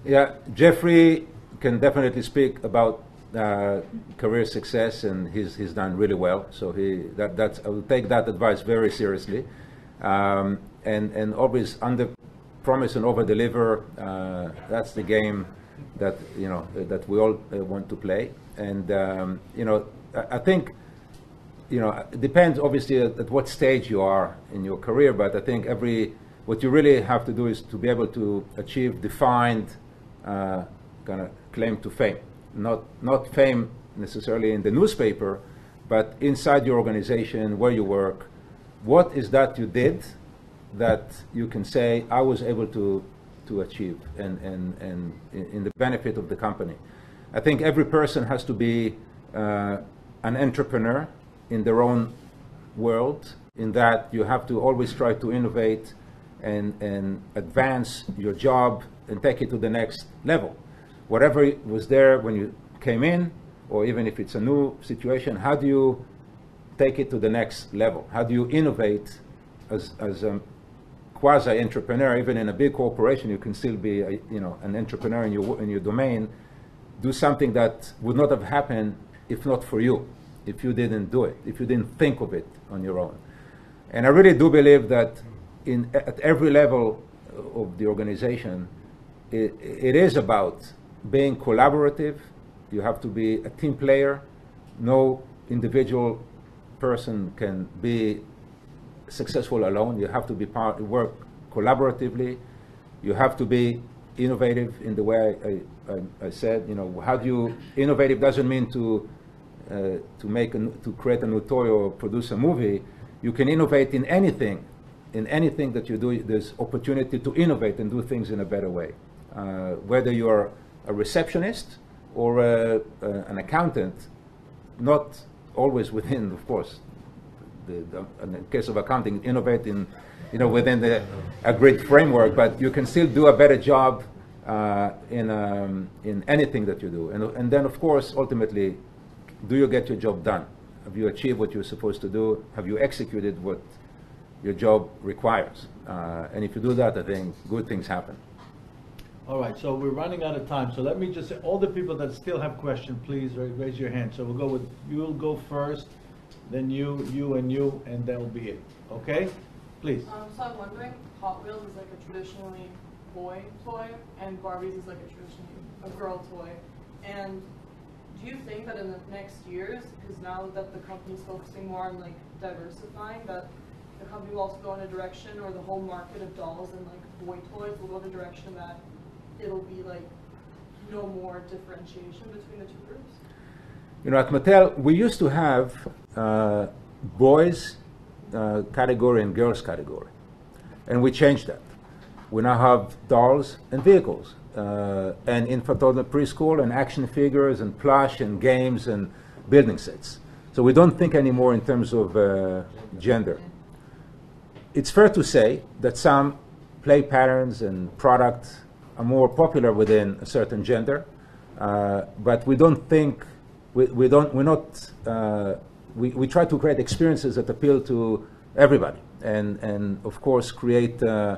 Speaker 2: Yeah, Jeffrey can definitely speak about uh, career success, and he's he's done really well. So he that that's I will take that advice very seriously, um, and and always under promise and over deliver. Uh, that's the game that you know that we all uh, want to play, and um, you know I, I think you know, it depends obviously at, at, what stage you are in your career, but I think every, what you really have to do is to be able to achieve defined uh, kind of claim to fame. Not, not fame necessarily in the newspaper, but inside your organization, where you work. What is that you did that you can say, I was able to, to achieve and, and, and in the benefit of the company? I think every person has to be uh, an entrepreneur in their own world, in that you have to always try to innovate and, and advance your job and take it to the next level. Whatever was there when you came in, or even if it's a new situation, how do you take it to the next level? How do you innovate as, as a quasi-entrepreneur, even in a big corporation, you can still be, a, you know, an entrepreneur in your in your domain. Do something that would not have happened if not for you, if you didn't do it, if you didn't think of it on your own. And I really do believe that in at every level of the organization, it, it is about being collaborative. You have to be a team player. No individual person can be successful alone. You have to be part, work collaboratively. You have to be innovative in the way I, I, I said. You know, how do you innovative doesn't mean to uh, to make a, to create a new toy or produce a movie. You can innovate in anything, in anything that you do. There's opportunity to innovate and do things in a better way. Uh, whether you're a receptionist or a, a, an accountant, not always within, of course, the, the, in the case of accounting, innovate in, you know, within the agreed framework, but you can still do a better job uh, in, um, in anything that you do. And, and then, of course, ultimately, do you get your job done? Have you achieved what you're supposed to do? Have you executed what your job requires? Uh, and if you do that, I think good things happen.
Speaker 3: All right, so we're running out of time, so let me just say, all the people that still have questions, please raise your hand. So we'll go with, you'll go first, then you, you, and you, and that'll be it, okay? Please.
Speaker 11: Um, so I'm wondering, Hot Wheels is like a traditionally boy toy, and Barbies is like a traditionally a girl toy. And do you think that in the next years, because now that the company's focusing more on like diversifying, that the company will also go in a direction, or the whole market of dolls and like boy toys will go in a direction that it'll be like no more differentiation between the two groups?
Speaker 2: You know, at Mattel, we used to have uh, boys uh, category and girls category, and we changed that. We now have dolls and vehicles, uh, and infant toddler preschool, and action figures, and plush, and games, and building sets. So we don't think anymore in terms of uh, gender. It's fair to say that some play patterns and products are more popular within a certain gender, uh, but we don't think we, we don't we're not uh, we, we try to create experiences that appeal to everybody and and of course create uh,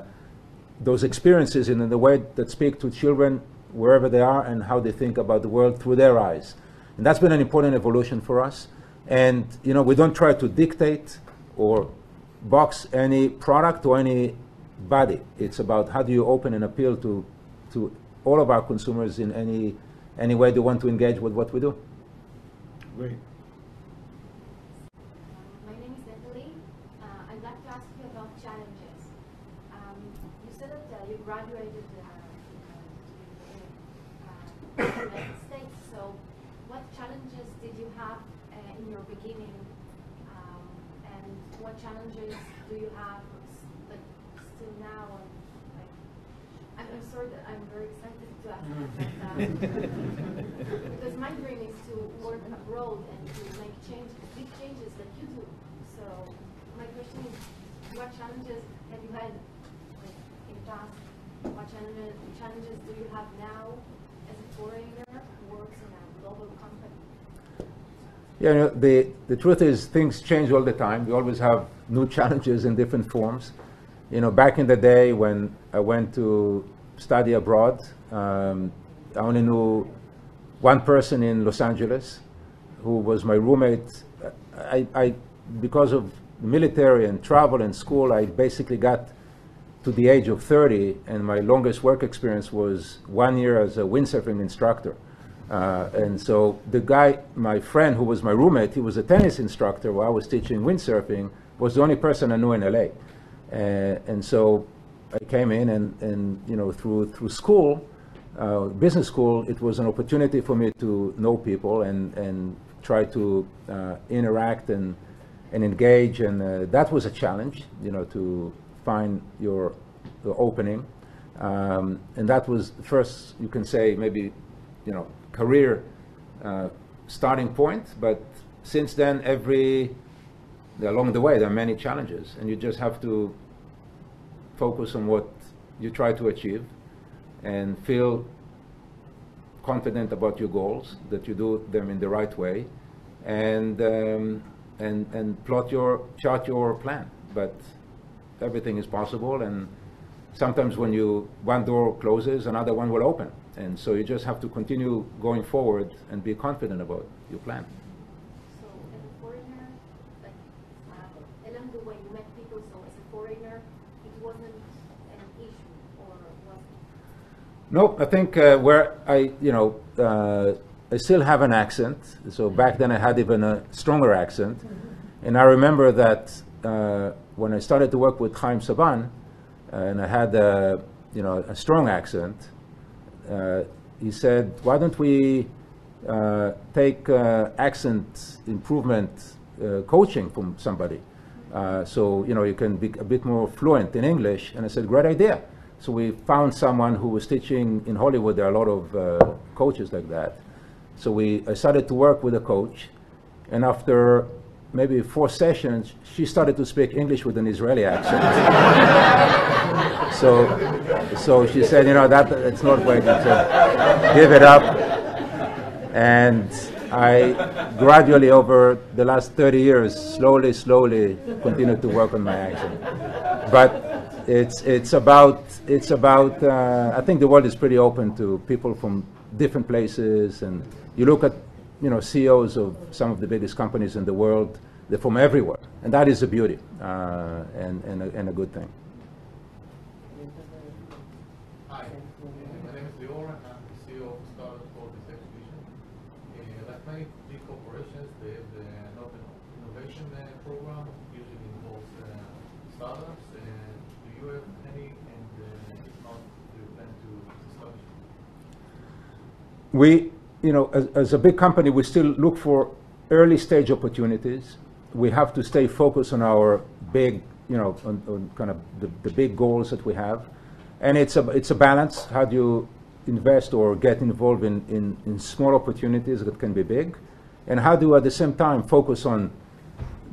Speaker 2: those experiences in the way that speak to children wherever they are and how they think about the world through their eyes. And that's been an important evolution for us. And you know we don't try to dictate or box any product or any body. It's about how do you open and appeal to to all of our consumers in any any way they want to engage with what we do
Speaker 3: Great.
Speaker 12: My name is Natalie. Uh, I'd like to ask you about challenges. Um, you said that uh, you graduated uh, in uh, the United States. So, what challenges did you have uh, in your beginning, um, and what challenges do you have s- like still now? And, like, I'm, I'm sorry that I'm very excited to ask, you, but, um, because my dream abroad and to make change, big changes that you do. So my question is, what challenges have you had like, in past? What challenges, challenges do you have now as a foreigner who works in a global company?
Speaker 2: Yeah, you know, the, the truth is things change all the time. We always have new challenges in different forms. You know, back in the day when I went to study abroad, um, I only knew one person in Los Angeles who was my roommate. I, I, because of military and travel and school, I basically got to the age of 30, and my longest work experience was one year as a windsurfing instructor. Uh, and so the guy, my friend who was my roommate, he was a tennis instructor while I was teaching windsurfing, was the only person I knew in LA. Uh, and so I came in, and, and you know, through, through school, uh, business school, it was an opportunity for me to know people and, and try to uh, interact and, and engage. And uh, that was a challenge, you know, to find your, your opening. Um, and that was first, you can say, maybe, you know, career uh, starting point. But since then, every along the way, there are many challenges, and you just have to focus on what you try to achieve and feel confident about your goals, that you do them in the right way, and um, and and plot your chart your plan. But everything is possible, and sometimes when you one door closes, another one will open, and so you just have to continue going forward and be confident about your plan.
Speaker 12: So, as a foreigner, like, uh, along the way, you met people, so as a foreigner, it wasn't an issue, or was it?
Speaker 2: No, I think uh, where I, you know, uh, I still have an accent. So back then I had even a stronger accent. And I remember that uh, when I started to work with Chaim Saban, uh, and I had, a, you know, a strong accent, uh, he said, why don't we uh, take uh, accent improvement uh, coaching from somebody? Uh, so, you know, you can be a bit more fluent in English. And I said, great idea. So we found someone who was teaching in Hollywood. There are a lot of uh, coaches like that. So we I started to work with a coach. And after maybe four sessions, she started to speak English with an Israeli accent. so, so she said, you know, that it's not working. So give it up. And I gradually, over the last 30 years, slowly, slowly continued to work on my accent. But it's, it's about, it's about uh, I think the world is pretty open to people from different places. And you look at, you know, CEOs of some of the biggest companies in the world, they're from everywhere. And that is a beauty uh, and, and, a, and a good thing.
Speaker 13: Hi, uh, my name is Lior, and I'm the CEO of Startup for this exhibition. Uh, like many big corporations, they have the Nobel Innovation uh, Program, usually involves uh, startups. Uh, do you have any, and uh, if not, do you plan to establish?
Speaker 2: We, you know, as, as a big company, we still look for early stage opportunities. We have to stay focused on our big, you know, on, on kind of the, the big goals that we have. And it's a, it's a balance. How do you invest or get involved in, in, in small opportunities that can be big? And how do you at the same time focus on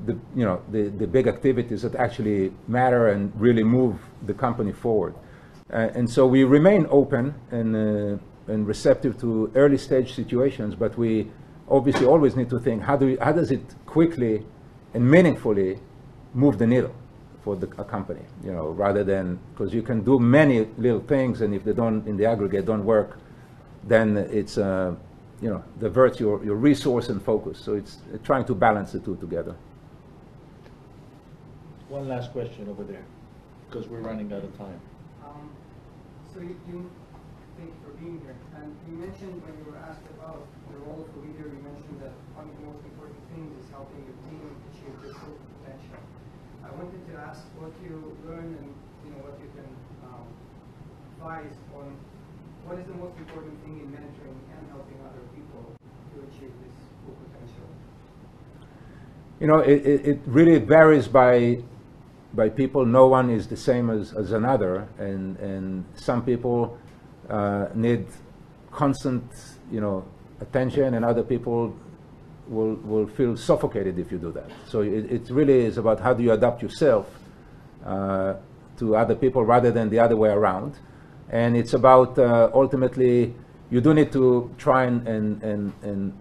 Speaker 2: the, you know, the, the big activities that actually matter and really move the company forward? Uh, and so we remain open and, uh, and receptive to early stage situations, but we obviously always need to think how, do we, how does it quickly and meaningfully move the needle for the, a company, you know, rather than, because you can do many little things and if they don't, in the aggregate, don't work, then it's, uh, you know, divert your, your resource and focus. So it's uh, trying to balance the two together.
Speaker 3: One last question over there, because we're running out of time.
Speaker 14: Um, so you, you, thank you for being here. And you mentioned when you were asked about the role of a leader, you mentioned that one of the most important things is helping your team achieve their full potential. I wanted to ask what you learned and you know what you can um, advise on what is the most important thing in mentoring and helping other people to achieve this full potential.
Speaker 2: You know, it, it, it really varies by by people. No one is the same as, as another, and and some people uh, need constant, you know, attention, and other people will will feel suffocated if you do that. So it, it really is about how do you adapt yourself uh, to other people rather than the other way around, and it's about uh, ultimately you do need to try and and and, and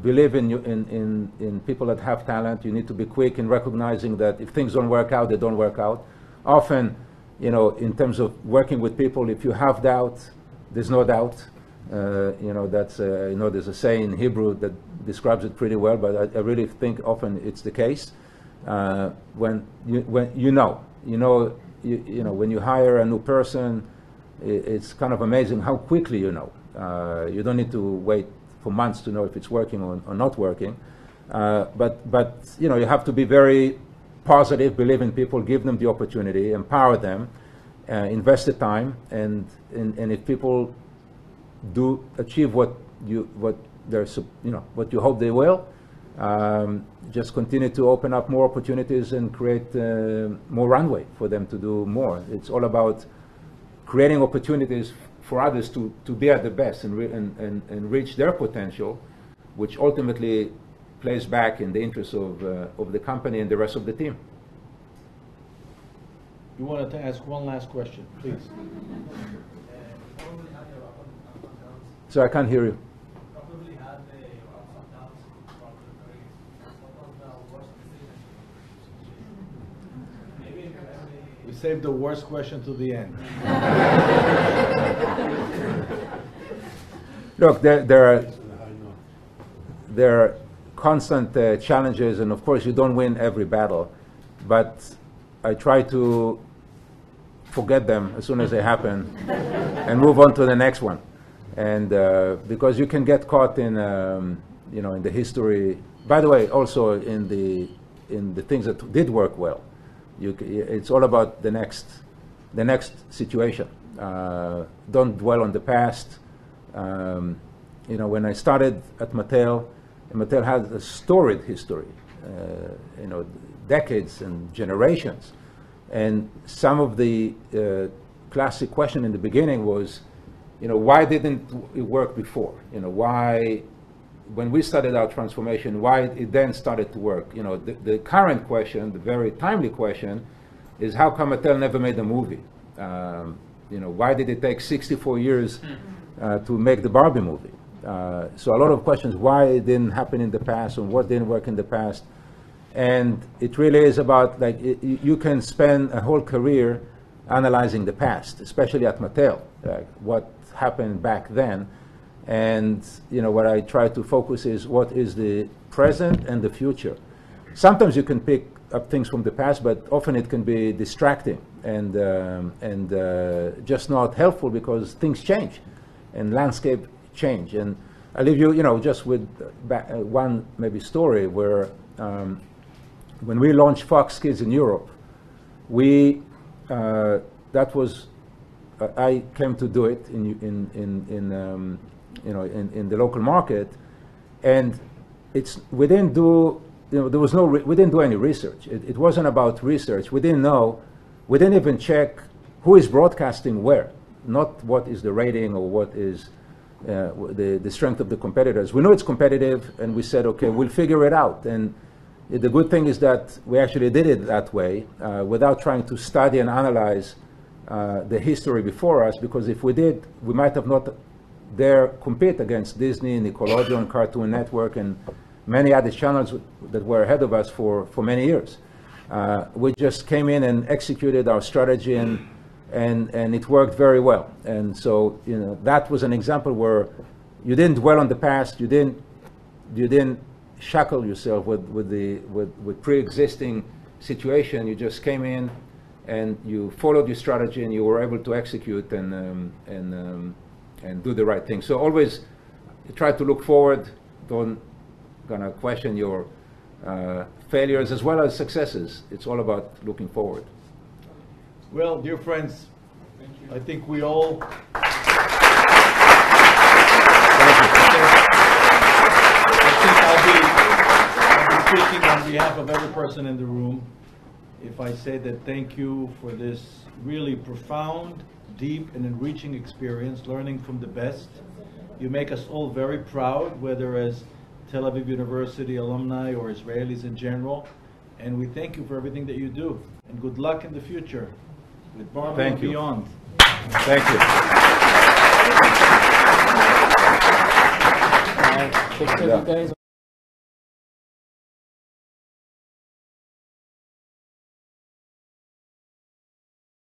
Speaker 2: believe in, you, in, in, in people that have talent. You need to be quick in recognizing that if things don't work out, they don't work out. Often, you know, in terms of working with people, if you have doubt, there's no doubt. Uh, you know, that's, uh, you know, there's a saying in Hebrew that describes it pretty well, but I, I really think often it's the case. Uh, when, you, when you know, you know, you, you know, when you hire a new person, it's kind of amazing how quickly you know. Uh, you don't need to wait for months to know if it's working or, or not working. Uh, but, but you know, you have to be very positive, believe in people, give them the opportunity, empower them, uh, invest the time, and, and, and if people do achieve what you what they're you know what you hope they will, um, just continue to open up more opportunities and create uh, more runway for them to do more. It's all about creating opportunities for others to, to be at the best and, and, and, and reach their potential, which ultimately plays back in the interest of, uh, of the company and the rest of the team.
Speaker 3: You wanted to ask one last question, please.
Speaker 2: So I can't hear you.
Speaker 13: Probably had the ups and downs throughout your career. What was the worst decision? Maybe in family.
Speaker 3: We saved the worst question to the end.
Speaker 2: Look, there, there are there are constant uh, challenges, and of course, you don't win every battle. But I try to forget them as soon as they happen and move on to the next one. And uh, because you can get caught in, um, you know, in the history. By the way, also in the in the things that did work well. You, it's all about the next the next situation. Uh, don't dwell on the past. Um, you know, when I started at Mattel, Mattel had a storied history, uh, you know, decades and generations. And some of the uh, classic question in the beginning was, you know, why didn't it work before? You know, why, when we started our transformation, why it then started to work? You know, the, the current question, the very timely question, is how come Mattel never made a movie? Um, you know, why did it take 64 years uh, to make the Barbie movie? Uh, so a lot of questions why it didn't happen in the past and what didn't work in the past. And it really is about like it, you can spend a whole career analyzing the past, especially at Mattel, like what happened back then. And you know what I try to focus is what is the present and the future. Sometimes you can pick up things from the past, but often it can be distracting and um, and uh, just not helpful because things change and landscape change. And I leave you, you know, just with uh, one maybe story where um, when we launched Fox Kids in Europe, we uh, that was uh, I came to do it in in in, in um, you know in, in the local market, and it's we didn't do you know there was no we didn't do any research. It, it wasn't about research. We didn't know. We didn't even check who is broadcasting where, not what is the rating or what is uh, the the strength of the competitors. We know it's competitive, and we said okay, we'll figure it out. And the good thing is that we actually did it that way uh, without trying to study and analyze uh, the history before us, because if we did, we might have not dare compete against Disney, and Nickelodeon, Cartoon Network, and many other channels that were ahead of us for, for many years. Uh, we just came in and executed our strategy, and, and, and it worked very well. And so, you know, that was an example where you didn't dwell on the past, you didn't, you didn't shackle yourself with, with the with, with pre-existing situation. You just came in and you followed your strategy and you were able to execute and um, and um, and do the right thing. So always try to look forward. Don't gonna question your uh, failures as well as successes. It's all about looking forward.
Speaker 3: Well, dear friends, I think we all. Speaking on behalf of every person in the room if I say that thank you for this really profound, deep, and enriching experience, learning from the best. You make us all very proud, whether as Tel Aviv University alumni or Israelis in general. And we thank you for everything that you do. And good luck in the future with Barbie
Speaker 2: Thank
Speaker 3: and
Speaker 2: you.
Speaker 3: beyond.
Speaker 2: Thank you.
Speaker 15: Take care, you guys.